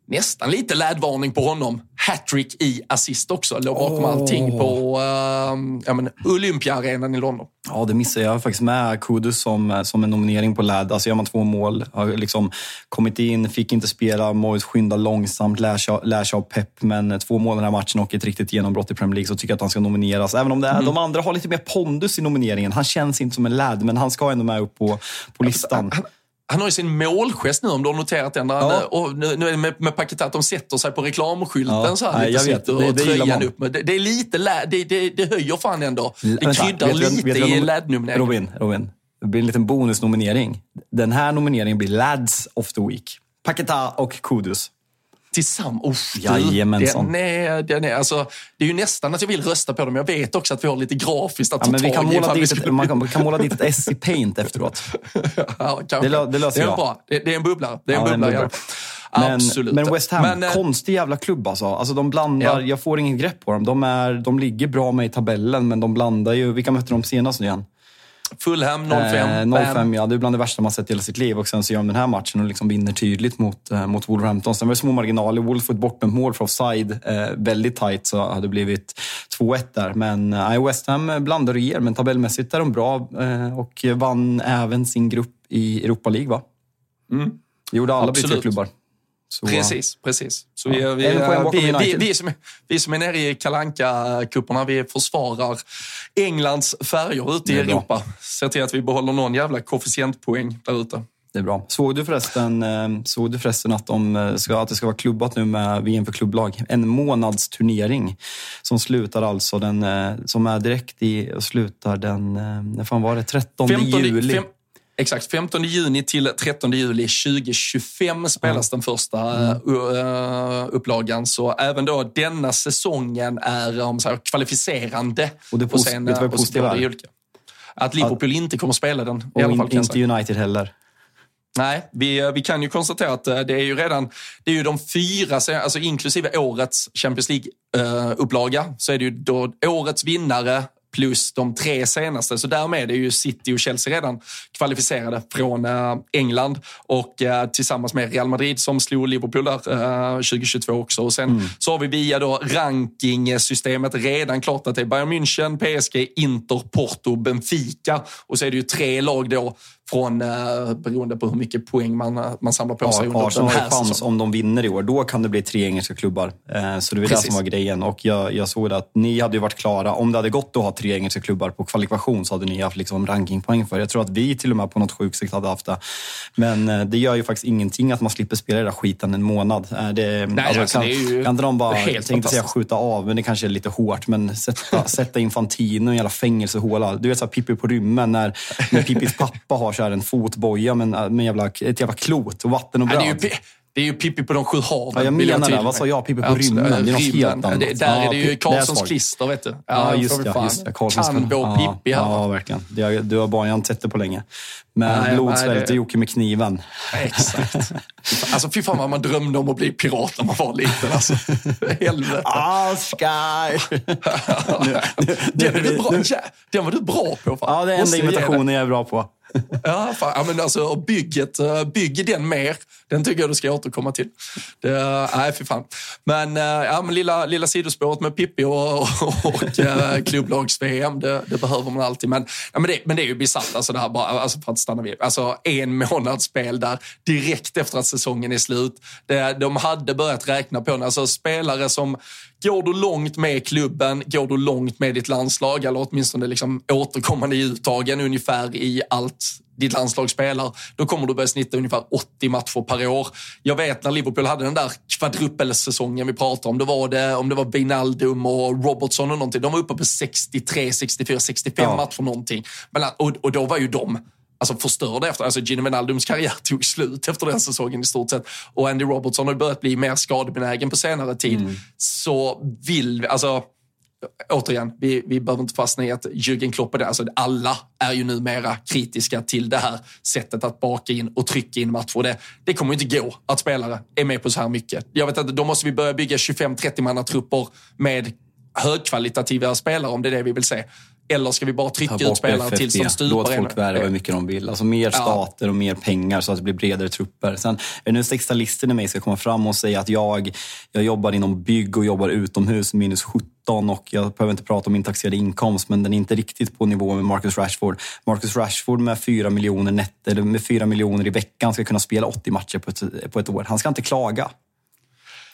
nästan lite lädvarning på honom. Hattrick i assist också. Låg bakom oh. allting på uh, ja, Olympiaarenan i London. Ja, det missade jag faktiskt med. Kudus som, som en nominering på läd. Alltså gör man två mål, har liksom kommit in, fick inte spela, Moyes skynda långsamt, lär sig, lär sig av pepp. Men två mål den här matchen och ett riktigt genombrott i Premier League så tycker jag att han ska nomineras. Även om det är, mm. de andra har lite mer pondus i nomineringen. Han känns inte som en läd, men han ska ändå med upp på, på listan. Han, han har ju sin målgest nu, om du har noterat den. Ja. och nu, nu är det med, med Paketat, de sätter sig på reklamskylten ja. så här lite. Sitter och det, tröjan upp med. Det, det, är lite lä, det, det, det höjer fan ändå. Det kryddar vet, lite vet, vet, i LAD-nomineringen. Robin, Robin, det blir en liten bonusnominering. Den här nomineringen blir Lads of the Week. Paketa och Kudus tillsammans. Jajamensan. Den är, den är, alltså, det är ju nästan att jag vill rösta på dem. Jag vet också att vi har lite grafiskt att ja, ta men vi kan måla dit, skulle... man, kan, måla dit ett S i paint efteråt. ja, det, det löser det är jag. Bra. Det, det, är en bubblare. Det är en ja, bubblare. En men, Absolut. men West Ham, men, eh, konstig jävla klubb alltså. alltså de blandar, ja. Jag får ingen grepp på dem. De, är, de ligger bra med i tabellen, men de blandar ju... Vilka mötte de senast nu igen? Fulham 0-5. Eh, 0-5, ja. Det är bland det värsta man sett i hela sitt liv. Och sen så gör de den här matchen och liksom vinner tydligt mot, eh, mot Wolverhampton. Sen var det små marginaler. Wolf får ett bortdömt mål för offside. Eh, väldigt tight, så hade det blivit 2-1 där. Men eh, West Ham blandar och ger, men tabellmässigt är de bra eh, och vann även sin grupp i Europa League, va? Mm. Det gjorde alla brittiska klubbar. Så, precis, precis. Så vi, ja. vi, vi, vi, vi, som, vi som är nere i kalanka kupperna vi försvarar Englands färger ute i Europa. Ser till att vi behåller någon jävla koefficientpoäng där ute. Det är bra. Såg du förresten, eh, såg du förresten att, de eh, ska, att det ska vara klubbat nu med VM för klubblag? En månadsturnering som slutar alltså den, eh, som är direkt i, och slutar den, när fan var det, 13 15, juli. Fem, Exakt, 15 juni till 13 juli 2025 spelas mm. den första uh, upplagan. Så även då denna säsongen är om så här, kvalificerande. Och det, post, och sen, vet vad positiva är? Att Liverpool att, inte kommer spela den. Och i alla fall, inte United heller. Nej, vi, vi kan ju konstatera att det är ju redan, det är ju de fyra, alltså inklusive årets Champions League-upplaga, så är det ju då årets vinnare plus de tre senaste. Så därmed är ju City och Chelsea redan kvalificerade från eh, England och eh, tillsammans med Real Madrid som slog Liverpool där 2022 eh, också. Och sen mm. så har vi via då rankingsystemet redan klart att det är Bayern München, PSG, Inter, Porto, Benfica och så är det ju tre lag då från, eh, beroende på hur mycket poäng man, man samlar på sig under Arsenal den här chans om de vinner i år. Då kan det bli tre engelska klubbar. Eh, Så det var det Precis. som var grejen. Och jag, jag såg att ni hade ju varit klara. Om det hade gått att ha tre engelska klubbar på kvalifikation så hade ni haft liksom rankingpoäng för. Jag tror att vi till och med på något sjukt sätt hade haft det. Men eh, det gör ju faktiskt ingenting att man slipper spela i den där skiten en månad. Eh, Det, Nej, alltså, kan, det är ju kan inte de bara, helt tänkte säga skjuta av, men det kanske är lite hårt. Men sätta, sätta Infantino i en jävla fängelsehåla. Du vet så här, Pippi på rymmen när, när Pippis pappa har så här en fotboja med, en, med jävla, ett jävla klot och vatten och Ja, bröd. det, är ju, det är ju Pippi på de sju haven. Ja, jag menar det. tydligt Vad sa jag? Pippi på Absolut. rymmen. Det är något helt annat. Det, där Ja, är det ju det är Karlssons klister, vet du. Ja, just det. fan Just det. Karlssons Kan ja, Pippi här. Ja, verkligen. Det du har bara, jag inte sett det på länge. Men Nej, blodsvält nej, det- och Jocke med kniven. Exakt. Alltså fy fan vad man drömde om att bli pirat när man var liten. Alltså. Helvete. Oscar! Den, är du bra, ja, den var du bra på. Fan. Ja, det är enda jag imitationen jag är bra på. Ja, fan, ja, men alltså, bygget, eh, bygg den mer. Den tycker jag du ska återkomma till. Det, eh, nej, fy fan. Men, eh, ja, men lilla, lilla sidospåret med Pippi och, och, och klubblags-VM, det, det behöver man alltid. Men, ja, men, det, men det är ju bisarrt, alltså, det här bara, alltså, för att stanna vid. Alltså, en månads spel där, direkt efter att säsongen är slut. Det, de hade börjat räkna på det. Alltså, spelare som Går du långt med klubben, går du långt med ditt landslag, eller åtminstone liksom återkommande i uttagen ungefär i allt ditt landslag spelar, då kommer du börja snitta ungefär 80 matcher per år. Jag vet när Liverpool hade den där kvadrupelsäsongen vi pratar om, då var det, om det var Wijnaldum och Robertson och någonting, de var uppe på 63, 64, 65 Ja. matcher någonting. Men, och, och då var ju de alltså förstörda efter, alltså Gino Wijnaldums karriär tog slut efter den säsongen i stort sett. Och Andy Robertson har börjat bli mer skadebenägen på senare tid. Så vill vi, alltså återigen, vi, vi behöver inte fastna i att Jürgen Klopp är det. Alltså, alla är ju numera kritiska till det här sättet att baka in och trycka in matcher. Det, det kommer inte gå att spelare är med på så här mycket. Jag vet inte, då måste vi börja bygga 25-30 mannatrupper med högkvalitativa spelare om det är det vi vill se. Eller ska vi bara trycka ut spelare tills de stupar? Låt folk värva hur mycket de vill. Alltså mer stater och mer pengar så att det blir bredare trupper. Sen är det nu sextalisten i mig ska komma fram och säga att jag, jag jobbar inom bygg och jobbar utomhus minus 17 och jag behöver inte prata om min taxerade inkomst men den är inte riktigt på nivå med Marcus Rashford. Marcus Rashford med 4 miljoner net, med 4 miljoner i veckan ska kunna spela 80 matcher på ett, på ett år. Han ska inte klaga.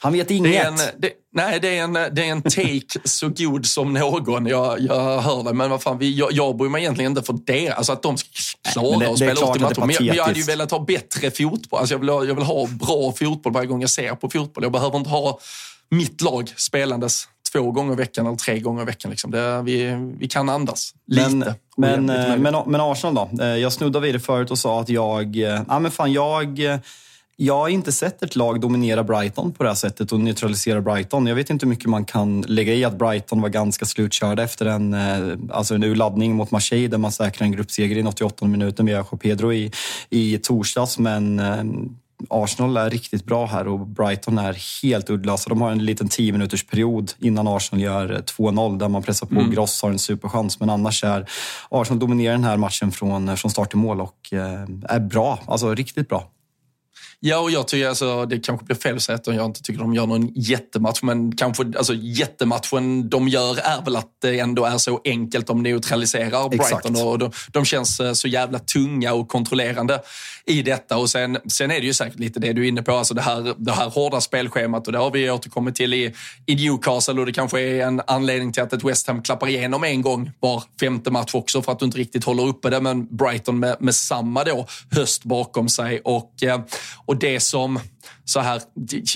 Han vet inget. Det är en, det, nej, det är, en, det är en take så god som någon. Jag, jag hör det, men vad fan, vi, jag, jag bryr mig egentligen inte för det. Alltså att de ska klara att spela klart 80 att det är matcher. Men jag, men jag hade ju velat ha bättre fotboll. Alltså jag, vill ha, jag vill ha bra fotboll varje gång jag ser på fotboll. Jag behöver inte ha mitt lag spelandes två gånger i veckan eller tre gånger i veckan. Liksom. Det, vi, vi kan andas lite. Men, eh, men, men Arsenal då? Eh, Jag snuddade vid det förut och sa att jag... eh, Ja, men fan, jag, jag har inte sett ett lag dominera Brighton på det här sättet och neutralisera Brighton. Jag vet inte hur mycket man kan lägga i att Brighton var ganska slutkörda efter en, eh, alltså en urladdning mot Marseille där man säkrade en gruppseger i 88 minuten via Pedro i, i torsdags. Men eh, Arsenal är riktigt bra här och Brighton är helt uddlösa. De har en liten 10 minuters period innan Arsenal gör eh, 2-0 där man pressar på. Gross har en superchans, men annars är Arsenal dominerar den här matchen från, från start till mål och eh, är bra. Alltså riktigt bra. Ja, och jag tycker alltså, det kanske blir fel att säga att jag inte tycker de gör någon jättematch, men kanske alltså, jättematchen de gör är väl att det ändå är så enkelt de neutraliserar Exakt. Brighton och de, de känns eh, så jävla tunga och kontrollerande i detta. Och sen, sen är det ju säkert lite det du är inne på, alltså det här, det här hårda spelschemat och det har vi återkommit till i, i Newcastle och det kanske är en anledning till att ett West Ham klappar igenom en gång var femte match också för att du inte riktigt håller uppe det, men Brighton med, med samma då höst bakom sig och, eh, och det som så här,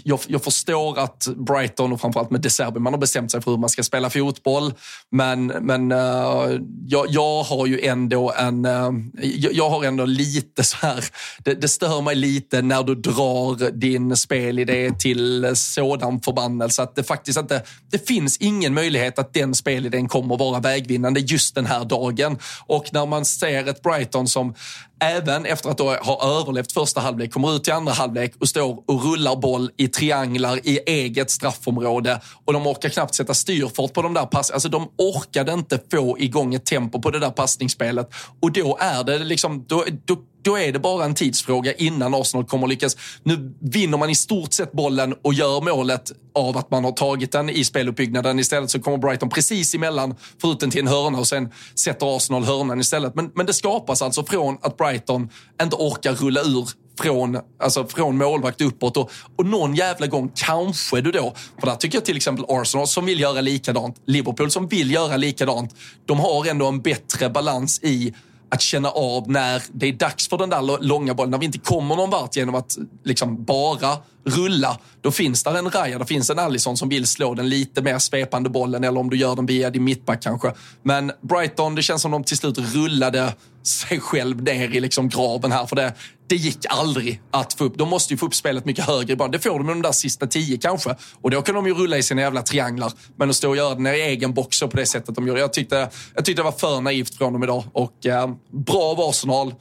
jag, jag förstår att Brighton och framförallt med De Serbi, man har bestämt sig för hur man ska spela fotboll. Men, men uh, jag, jag har ju ändå en, uh, jag, jag har ändå lite så här, det, det stör mig lite när du drar din spelidé till sådan förbannelse att det faktiskt inte, det finns ingen möjlighet att den spelidén kommer vara vägvinnande just den här dagen. Och när man ser ett Brighton som även efter att ha överlevt första halvlek kommer ut i andra halvlek och står och rullar boll i trianglar i eget straffområde och de orkar knappt sätta styrfart på de där pass. Alltså de orkade inte få igång ett tempo på det där passningsspelet och då är det liksom, då, då då är det bara en tidsfråga innan Arsenal kommer att lyckas. Nu vinner man i stort sett bollen och gör målet av att man har tagit den i speluppbyggnaden. Istället så kommer Brighton precis emellan, förut till en hörna och sen sätter Arsenal hörnan istället. Men, men det skapas alltså från att Brighton inte orkar rulla ur från, alltså från målvakt uppåt. Och, och någon jävla gång kanske du då, för där tycker jag till exempel Arsenal som vill göra likadant, Liverpool som vill göra likadant, de har ändå en bättre balans i att känna av när det är dags för den där långa bollen. När vi inte kommer någon vart genom att liksom bara rulla. Då finns där en Raja, det finns en Allison som vill slå den lite mer svepande bollen eller om du gör den via din mittback kanske. Men Brighton, det känns som de till slut rullade sig själv ner i liksom graven här. För det, det gick aldrig att få upp. De måste ju få upp spelet mycket högre ibland. Det får de med de där sista tio kanske. Och då kan de ju rulla i sina jävla trianglar. Men att stå och göra den i egen box på det sättet de gjorde. Jag tyckte, jag tyckte det var för naivt från dem idag. Och eh, bra av Arsenal.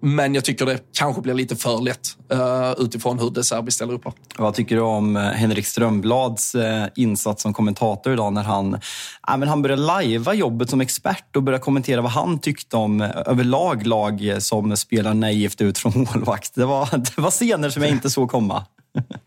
Men jag tycker det kanske blir lite för lätt uh, utifrån hur det Serbi ställer upp. Vad tycker du om eh, Henrik Strömblads uh, insats som kommentator idag när han, äh, men han började lajva jobbet som expert och började kommentera vad han tyckte om uh, överlag lag som spelar naivt ut från målvakt. Det var, det var scener som jag inte såg komma.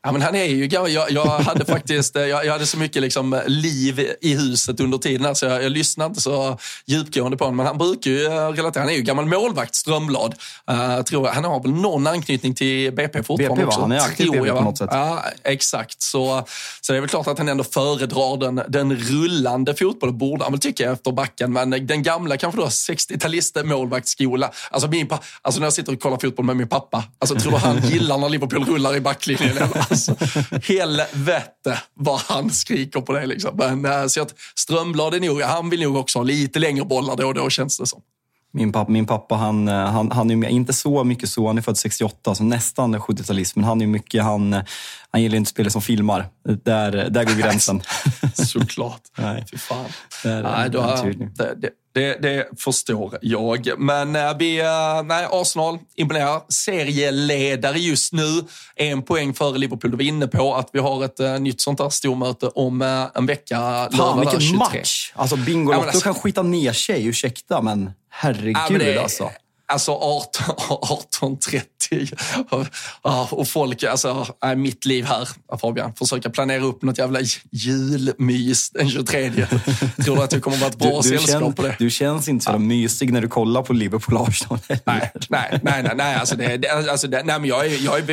Ja, men han är ju gammal. Jag, jag hade faktiskt jag, jag, hade så mycket liksom liv i huset under tiden. Så jag, jag lyssnade inte så djupgående på honom. Men han brukar ju relatera. Han är ju gammal målvakt, Strömblad. Uh, tror jag. Han har väl någon anknytning till BP fortfarande BP, också. Han är aktiv i BP på något sätt. Ja, exakt. Så, så det är väl klart att han ändå föredrar den, den rullande fotbollen. Borde han väl tycka efter backen. Men den gamla kanske då 60-talist målvaktsskola. Alltså, min, alltså när jag sitter och kollar fotboll med min pappa. Alltså, tror du han gillar när Liverpool rullar i backlinjen? Alltså, helvete vad han skriker på det. Liksom. Men, äh, så att Strömblad är nog, han vill nog också ha lite längre bollar då och då känns det som. Min pappa, min pappa han, eh, han, han är med, inte så mycket så, han är född 68, så nästan 70-talist. Men han är mycket, han, han gillar inte spel som filmar. Där, där går gränsen. Såklart. Nej. Fy fan. Där, Nej, då, det, det, det, det, förstår jag. Men äh, vi, äh, nej, Arsenal imponerar. Serieledare just nu. En poäng före Liverpool. Du var inne på att vi har ett äh, nytt sånt där stormöte om en vecka. Fan, vilken match! Alltså, Bingolotto ja, alltså, kan skita ner sig, ursäkta, men herregud ja, men det, alltså. Alltså 18.30 och folk, alltså äh, mitt liv här Fabian, försöka planera upp något jävla julmys den 23. Tror du att det kommer att vara ett bra du, du sällskap på det? Du känns inte så ja. mysig när du kollar på Liverpool-Arsenal nej, nej, nej, nej, nej, alltså det, det, alltså det, nej men jag är, jag är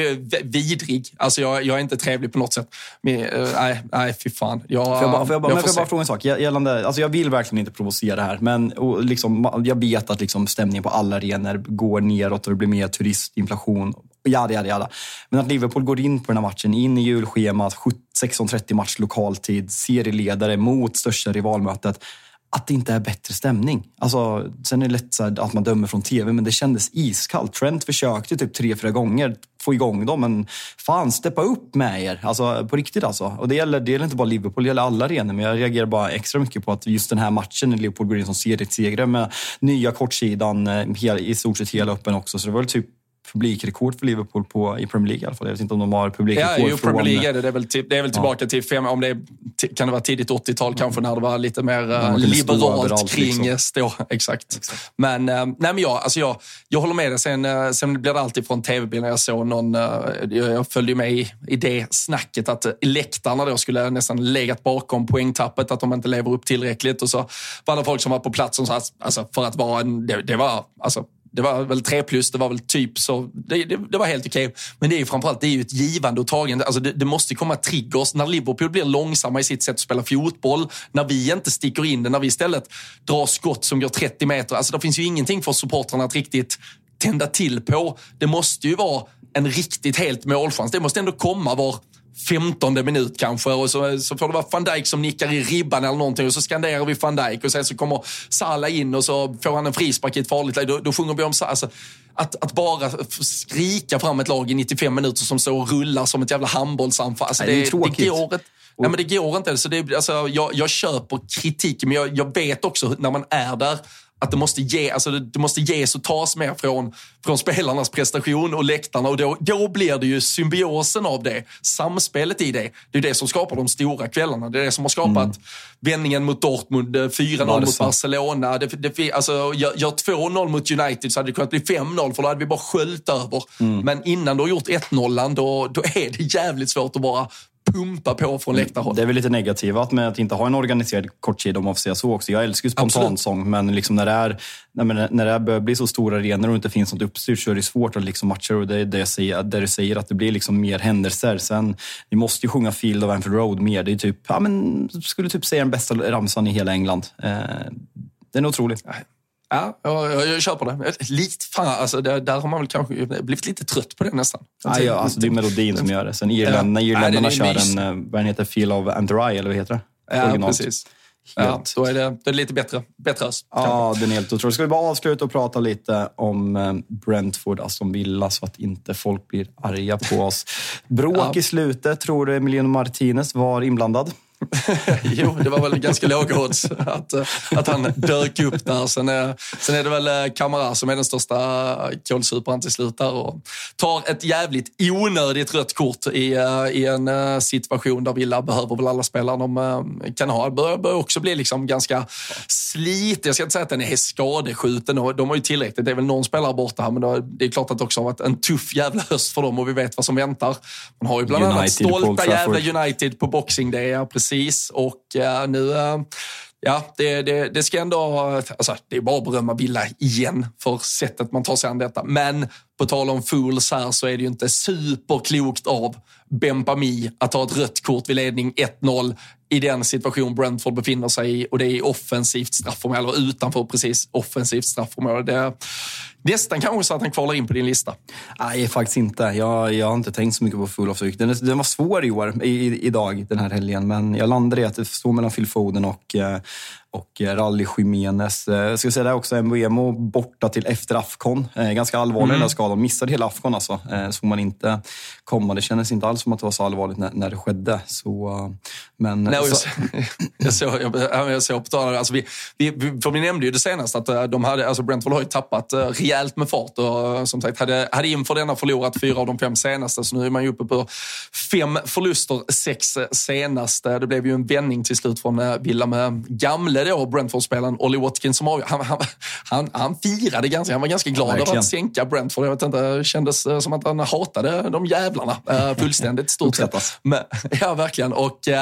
vidrig. Alltså jag, jag är inte trevlig på något sätt. Men, uh, nej, nej, fy fan. Jag, får jag bara, får jag bara, jag får jag bara fråga en sak? Gällande, alltså jag vill verkligen inte provocera här, men liksom, jag vet att liksom stämningen på alla arenor går neråt och det blir mer turistinflation. Jada, jada, jada. Men att Liverpool går in på den här matchen, in i julschemat, 16.30 match lokaltid, serieledare mot största rivalmötet att det inte är bättre stämning. Alltså, sen är det lätt att man dömer från tv, men det kändes iskallt. Trent försökte typ tre, fyra gånger få igång dem, men fan, steppa upp med er. Alltså, på riktigt alltså. Och det gäller, det gäller inte bara Liverpool, det gäller alla arenor. Men jag reagerar bara extra mycket på att just den här matchen, när Liverpool går in som seriesegrare med nya kortsidan eh, i stort sett hela öppen också. Så det var typ publikrekord för Liverpool på, i Premier League i alla fall. Jag vet inte om de har publikrekord ja, från... Premier League är det. Det är väl, till, det är väl tillbaka ja. till fem, om det är, kan det vara tidigt 80-tal kanske när det var lite mer uh, liberalt kring liksom. stå. Exakt. Exakt. Men, uh, nej, men jag, alltså jag, jag håller med dig. Sen, sen blir det alltid från tv-bild när jag såg någon, jag följde med i, i det snacket att läktarna då skulle nästan legat bakom poängtappet, att de inte lever upp tillräckligt. Och så var det folk som var på plats som sa, alltså, för att vara en, det, det var, alltså, det var väl tre plus, det var väl typ så. Det, det, det var helt okej. Okay. Men det är ju framförallt det är ju ett givande och tagande. Alltså det, det, måste komma triggers. När Liverpool blir långsamma i sitt sätt att spela fotboll, när vi inte sticker in det, när vi istället drar skott som går 30 meter. Alltså det finns ju ingenting för supportrarna att riktigt tända till på. Det måste ju vara en riktigt helt målchans. Det måste ändå komma var femtonde minut kanske och så, så får det vara van Dijk som nickar i ribban eller någonting och så skanderar vi van Dijk och sen så kommer Salah in och så får han en frispark i ett farligt läge. Då, då sjunger vi om Salah. Alltså, att, att bara skrika fram ett lag i 95 minuter som så rullar som ett jävla handbollsanfall. Alltså, det, det, det, det går Nej, men det går inte. Så det, alltså, jag, jag köper kritiken, men jag, jag vet också när man är där att det måste, ge, alltså det, det måste ges och tas mer från, från spelarnas prestation och läktarna. Och då, då blir det ju symbiosen av det, samspelet i det. Det är det som skapar de stora kvällarna. Det är det som har skapat mm. vändningen mot Dortmund, 4-0 eh, mot Barcelona. Det, det, alltså, gör, gör 2-0 mot United så hade det kunnat bli 5-0 för då hade vi bara sköljt över. Mm. Men innan du har gjort 1-0 då, då är det jävligt svårt att bara pumpa på från läktarhåll. Det är väl lite negativt med att inte ha en organiserad kortsida om man får säga så också. Jag älskar ju spontansång, men liksom när, det är, när det börjar bli så stora arenor och inte finns något uppstyrt så är det svårt att liksom matcha. Och det är det, jag säger, det du säger, att det blir liksom mer händelser. Sen, ni måste ju sjunga Field of Anfield Road mer. Det är typ, ja, men, skulle typ säga den bästa ramsan i hela England. Eh, den är otrolig. Ja, jag, jag, jag köper det. Lite, fan, alltså, där, där har man väl kanske blivit lite trött på det nästan. Ja, ja, alltså, det är melodin som gör det. Sen Irland, när irländarna kör en, eh, vad den heter, Feel of Andrai, eller vad heter det? Ja, Originalt. precis. Ja, då är det, det är lite bättre. bättre ös, ja, den är helt otrolig. Ska vi bara avsluta och prata lite om eh, Brentford, Aston Villa, så att inte folk blir arga på oss. Bråk ja. i slutet. Tror du Emiliano Martinez var inblandad? jo, det var väl ganska låga odds att, att han dök upp där. Sen är, sen är det väl Kamara eh, som är den största kålsuparen till slut där och tar ett jävligt onödigt rött kort i, eh, i en eh, situation där Villa behöver väl alla spelare de kan ha. Det börjar, börjar också bli liksom ganska slit. Jag ska inte säga att den är skadeskjuten. De har ju tillräckligt. Det är väl någon spelare borta här, men det är klart att det också har varit en tuff jävla höst för dem och vi vet vad som väntar. Man har ju bland annat stolta jävla United på Boxing Day. Precis precis. Och uh, nu, uh, ja, det, det, det ska ändå, alltså, det är bara att berömma Villa igen för sättet man tar sig an detta. Men på tal om fools här så är det ju inte superklokt av Bempami att ta ett rött kort vid ledning 1-0 i den situation Brentford befinner sig i och det är offensivt straffområde, eller utanför precis offensivt straffområde. Det är nästan kanske så att han kvalar in på din lista. Nej, faktiskt inte. Jag, jag har inte tänkt så mycket på full of den, den var svår i år, i, idag, den här helgen, men jag landade i att det står mellan Phil Foden och eh, och eh, Rally Jiménez. Eh, jag ska säga det också, Mbemo borta till efter Afcon. Eh, ganska allvarlig mm. den där skadan. Missade hela Afcon alltså. Såg man inte komma. Det kändes inte alls som att det var så allvarligt när, när det skedde. Så, men, Nej, så... jag, såg, jag, jag såg på tal, alltså vi, vi, för vi nämnde ju det senast att de hade, alltså Brentford har ju tappat rejält med fart och som sagt hade, hade inför denna förlorat fyra av de fem senaste. Så nu är man ju uppe på fem förluster, sex senaste. Det blev ju en vändning till slut från Villa med gamle ville då Brentford-spelaren Ollie Watkins som av, han, han, han, han firade ganska, han var ganska glad över att sänka Brentford. Jag vet inte, det kändes eh, som att han hatade de jävlarna uh, fullständigt stort sett. Men, ja, verkligen. Och uh,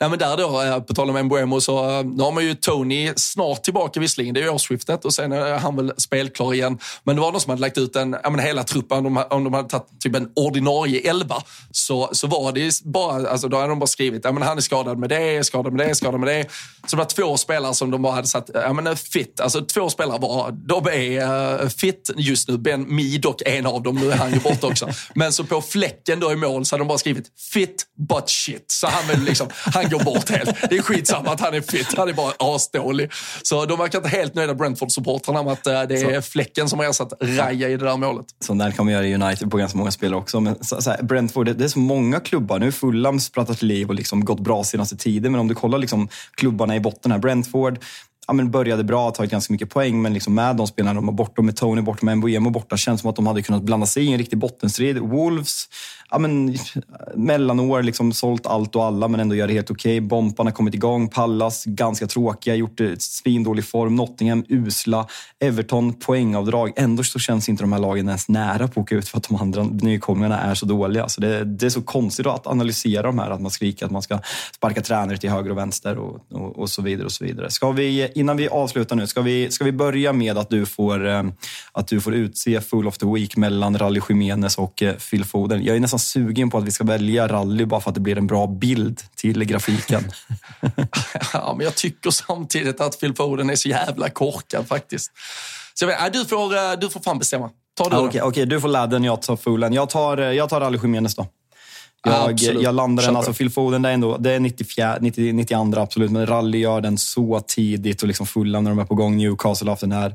nej, men där då, uh, på tal om Mbuemo, så uh, nu har man ju Tony snart tillbaka visserligen, det är ju årsskiftet och sen är han väl spelklar igen. Men det var någon som hade lagt ut en, ja, men hela truppen, om de, om de hade tagit typ en ordinarie elva, så, så var det bara, alltså då hade de bara skrivit, ja men han är skadad med det, skadad med det, skadad med det. Så det var två spelare spelare som de bara hade satt, ja men fit, alltså två spelare var, de är uh, fit just nu. Ben Mi dock en av dem, nu är han ju borta också. Men så på fläcken då i mål så hade de bara skrivit fit but shit. Så han, vill liksom, han går bort helt. Det är skitsamma att han är fit, han är bara asdålig. Så de verkar inte helt nöjda, Brentford-supportrarna, med att uh, det är så. fläcken som har ersatt Raja i det där målet. Så där kan man göra i United på ganska många spelare också. Men så, så här, Brentford, det, det, är så många klubbar. Nu är Fulham sprattat till liv och liksom gått bra senaste tiden. Men om du kollar liksom klubbarna i botten här, Brentford Brentford ja, men började bra, tagit ganska mycket poäng, men liksom med de spelarna de har borta, med Tony borta, med Mbuemo borta, känns som att de hade kunnat blanda sig i en riktig bottenstrid. Wolves, ja, men, mellanår, liksom, sålt allt och alla, men ändå gör det helt okej. Okay. Bomparna kommit igång, Pallas ganska tråkiga, gjort det svindålig form. Nottingham usla, Everton poängavdrag. Ändå så känns inte de här lagen ens nära på att åka ut för att de andra nykomlingarna är så dåliga. Så det, det, är så konstigt att analysera de här, att man skriker att man ska sparka tränare till höger och vänster och, och, och så vidare. och så vidare. Ska vi innan vi avslutar nu, ska vi, ska vi börja med att du får, eh, att du får utse Full of the Week mellan Rally Jiménez och eh, Phil Foden. Jag är nästan sugen på att vi ska välja Rally bara för att det blir en bra bild till grafiken. ja, men jag tycker samtidigt att Phil Foden är så jävla korkad faktiskt. Så jag vet, du, får, eh, du får fan bestämma. Ta du ah, Okej, okay, okay, du får ladden, jag tar Foolen. Jag tar, jag tar Rally Jiménez då. Jag, Absolut. jag landar den, Köper alltså. Phil Foden, det är, ändå, det är 94, 90, 92 absolut, men rally gör den så tidigt och liksom fulla när de är på gång. Newcastle har haft den här,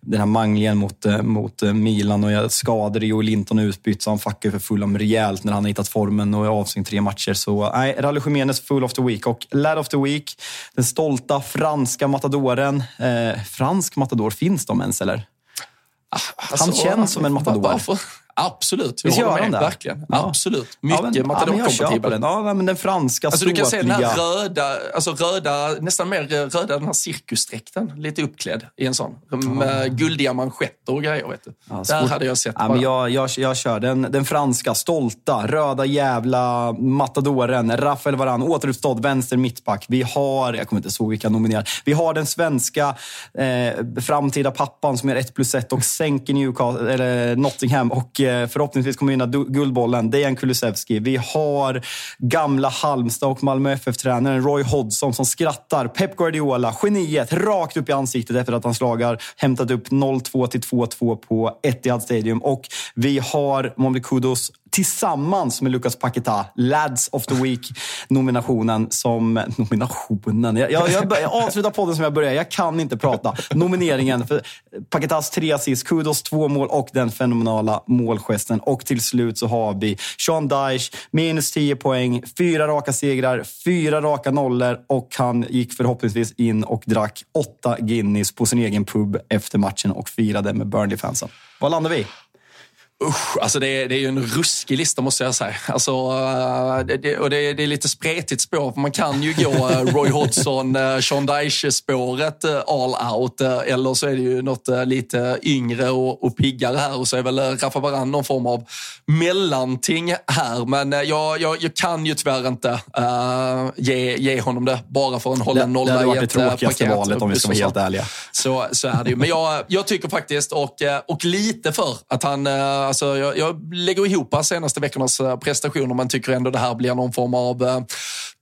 den här manglingen mot, eh, mot eh, Milan och jag skadade Joel Linton utbytt, så han fuckar för Fulham rejält när han har hittat formen och är avstängd tre matcher. Så nej, Rally Jiménez full of the week. Och lad of the week, den stolta franska matadoren. Eh, fransk matador, finns de ens eller? Han känns som en matador. Varför? Absolut, jag Visst håller med. det? Verkligen. Ja. Absolut. Ja, Mycket ja, men jag matador-kompatibel. köper den. Ja, men den franska Alltså du kan se den här ståtliga- röda, alltså röda, nästan mer röda, den här cirkusdräkten. Lite uppklädd i en sån. Med guldiga manschetter och grejer. Vet du. Ja, Där hade jag sett Ja, bara. men jag, jag, jag kör den, den franska, stolta, röda jävla matadoren. Rafael Varane, återuppstådd vänster mittback. Vi har, jag kommer inte ihåg vilka nominerar. Vi har den svenska eh, framtida pappan som gör 1 plus 1 och sänker Newcastle, eller Nottingham och eh, Eh, förhoppningsvis kommer vinna Guldbollen. Dejan Kulusevski. Vi har gamla Halmstad och Malmö FF-tränaren Roy Hodgson som skrattar. Pep Guardiola, geniet, rakt upp i ansiktet efter att han slagar hämtat upp 0-2 till 2-2 på Etihad Stadium. Och vi har Momri Kudos tillsammans med Lucas Paqueta, Lads of the Week-nominationen som... Nominationen? Jag, jag, jag, jag avslutar podden som jag började. Jag kan inte prata. Nomineringen för Paquetas tre assist, Kudos två mål och den fenomenala målgesten. Och till slut så har vi Sean Dyche, minus 10 poäng, fyra raka segrar, fyra raka nollor och han gick förhoppningsvis in och drack åtta Guinness på sin egen pub efter matchen och firade med Burnley-fansen. Var landar vi? Usch, alltså det, är, det är ju en ruskig lista måste jag säga. Alltså, eh, det, det, och det, är- det är lite spretigt spår. För man kan ju gå eh, Roy Hodgson, eh, Sean Dyche-spåret all out. Eller så är det ju något lite yngre och, och piggare här. Och så är väl Rafa Varane någon form av mellanting här. Men jag, jag, jag kan ju tyvärr inte eh, ge, ge honom det. Bara för att hålla en Det, det nolla hade i varit det ett eh, tråkigaste paket. valet om vi ska vara helt ärliga. Så, så är det ju. Men jag, jag tycker faktiskt, och, och lite för att han... Alltså, jag, jag lägger ihop senaste veckornas eh, prestationer men tycker ändå det här blir någon form av eh,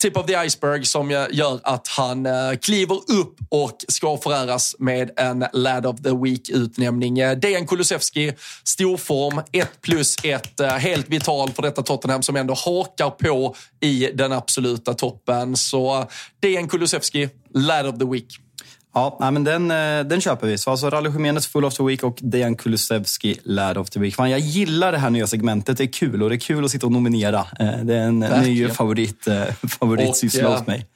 tip of the iceberg som eh, gör att han eh, kliver upp och ska föräras med en Lad of the Week-utnämning. Dejan Kulusevski, storform, 1 plus 1, helt vital för detta Tottenham som ändå hakar på i den absoluta toppen. Så Dejan Kulusevski, Lad of the Week. Ja, men den, eh, den köper vi. Så alltså Rally Jiménez Full of the Week och Dejan Kulusevski Lad of the Week. Fan, jag gillar det här nya segmentet. Det är kul och det är kul att sitta och nominera. Eh, Det är en Verkligen. ny favorit, eh, favoritsyssla hos mig.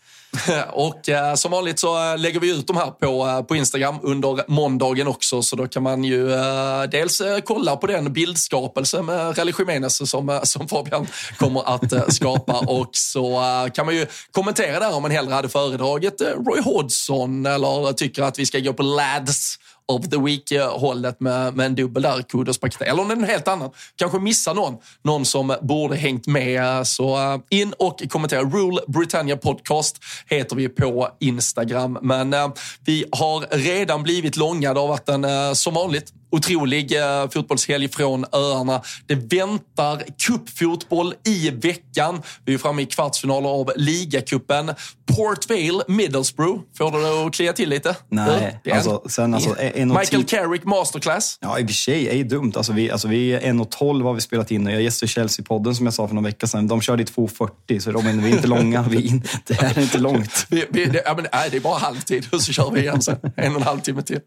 Och eh, som vanligt så eh, lägger vi ut de här på, eh, på Instagram under måndagen också. Så då kan man ju eh, dels eh, kolla på den bildskapelse med Rally Jiménez som, som Fabian kommer att skapa. Och så kan man ju kommentera där om man hellre hade föredragit Roy Hodgson eller tycker att vi ska gå på Lads of the Week-hållet eh, med, med en dubbel där, kudos Pakistan. Eller om det är en helt annan. Kanske missar någon. Någon som borde hängt med. Så eh, in och kommentera. Rule Britannia Podcast heter vi på Instagram. Men eh, vi har redan blivit långa. Det har varit en, som vanligt, otrolig eh, fotbollshelg från öarna. Det väntar cupfotboll i veckan. Vi är framme i kvartsfinaler av ligacupen. Port Vale, Middlesbrough. Får du att klia till lite? Nej, en- alltså, sen alltså, en och Michael tio- Carrick Masterclass. Ja, i och för sig är ju dumt. Alltså, vi, alltså, vi är 1.12 har vi spelat in jag gästar Chelsea-podden som jag sa för några veckor sedan. De körde i 2.40, så Robin, vi är inte långa. Vi, är in- det här är inte långt. Vi, vi, det, ja, men, nej, det är bara halvtid och så kör vi igen sen. En och en halv timme till.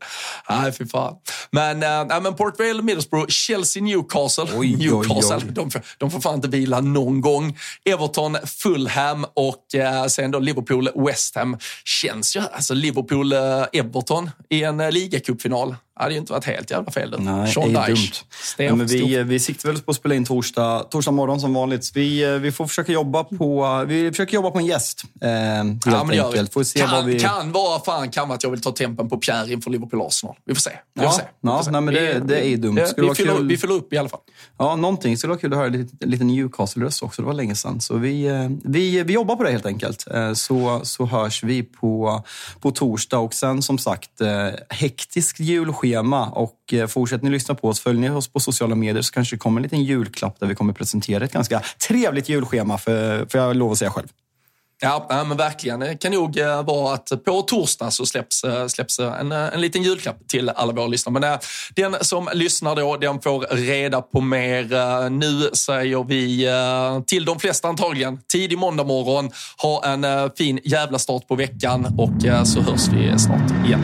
Nej, fy fan. Men, äh, nej, men Port Vale, Middlesbrough, Chelsea, Newcastle. Oj, oj, Newcastle, oj. De, får, de får fan inte vila någon gång. Everton, Fulham och äh, sen då Liverpool, West Ham. Känns ju, alltså Liverpool, äh, Everton i en äh, ligacupfinal. Hade ju inte varit helt jävla fel. du. Nej, Sean det är dumt. Ja, men vi, vi siktar väl på att spela in torsdag, torsdag morgon som vanligt. Vi, eh, vi får försöka jobba på, vi försöker jobba på en gäst. Eh, helt Ja, men det enkelt. Får se kan, vad vi... kan vara fan kan vara att jag vill ta tempen på Pierre inför Liverpool-Arsenal. Vi får se. Vi får Ja, se. Vi ja, får se. nej, men det- det är dumt. det- Skulle Vi fyller, kul. vi fyller upp i alla fall. Ja, någonting. Det skulle vara kul att höra lite, lite Newcastle-röst också. Det var länge sedan. Så vi, eh, vi, vi jobbar på det helt enkelt. Eh, Så, så hörs vi på, på torsdag. Och sen som sagt, eh, hektiskt schema. Och eh, fortsätter ni lyssna på oss, följer ni oss på sociala medier så kanske det kommer en liten julklapp där vi kommer presentera ett ganska trevligt julschema. För, för jag lovar att säga själv. Ja, men verkligen. Det kan nog eh, vara att på torsdag så släpps, eh, släpps en, en liten julklapp till alla våra lyssnare. Men den som lyssnar då, den får reda på mer. Nu säger vi till de flesta antagligen, tidig måndag morgon. Ha en fin jävla start på veckan och så hörs vi snart igen.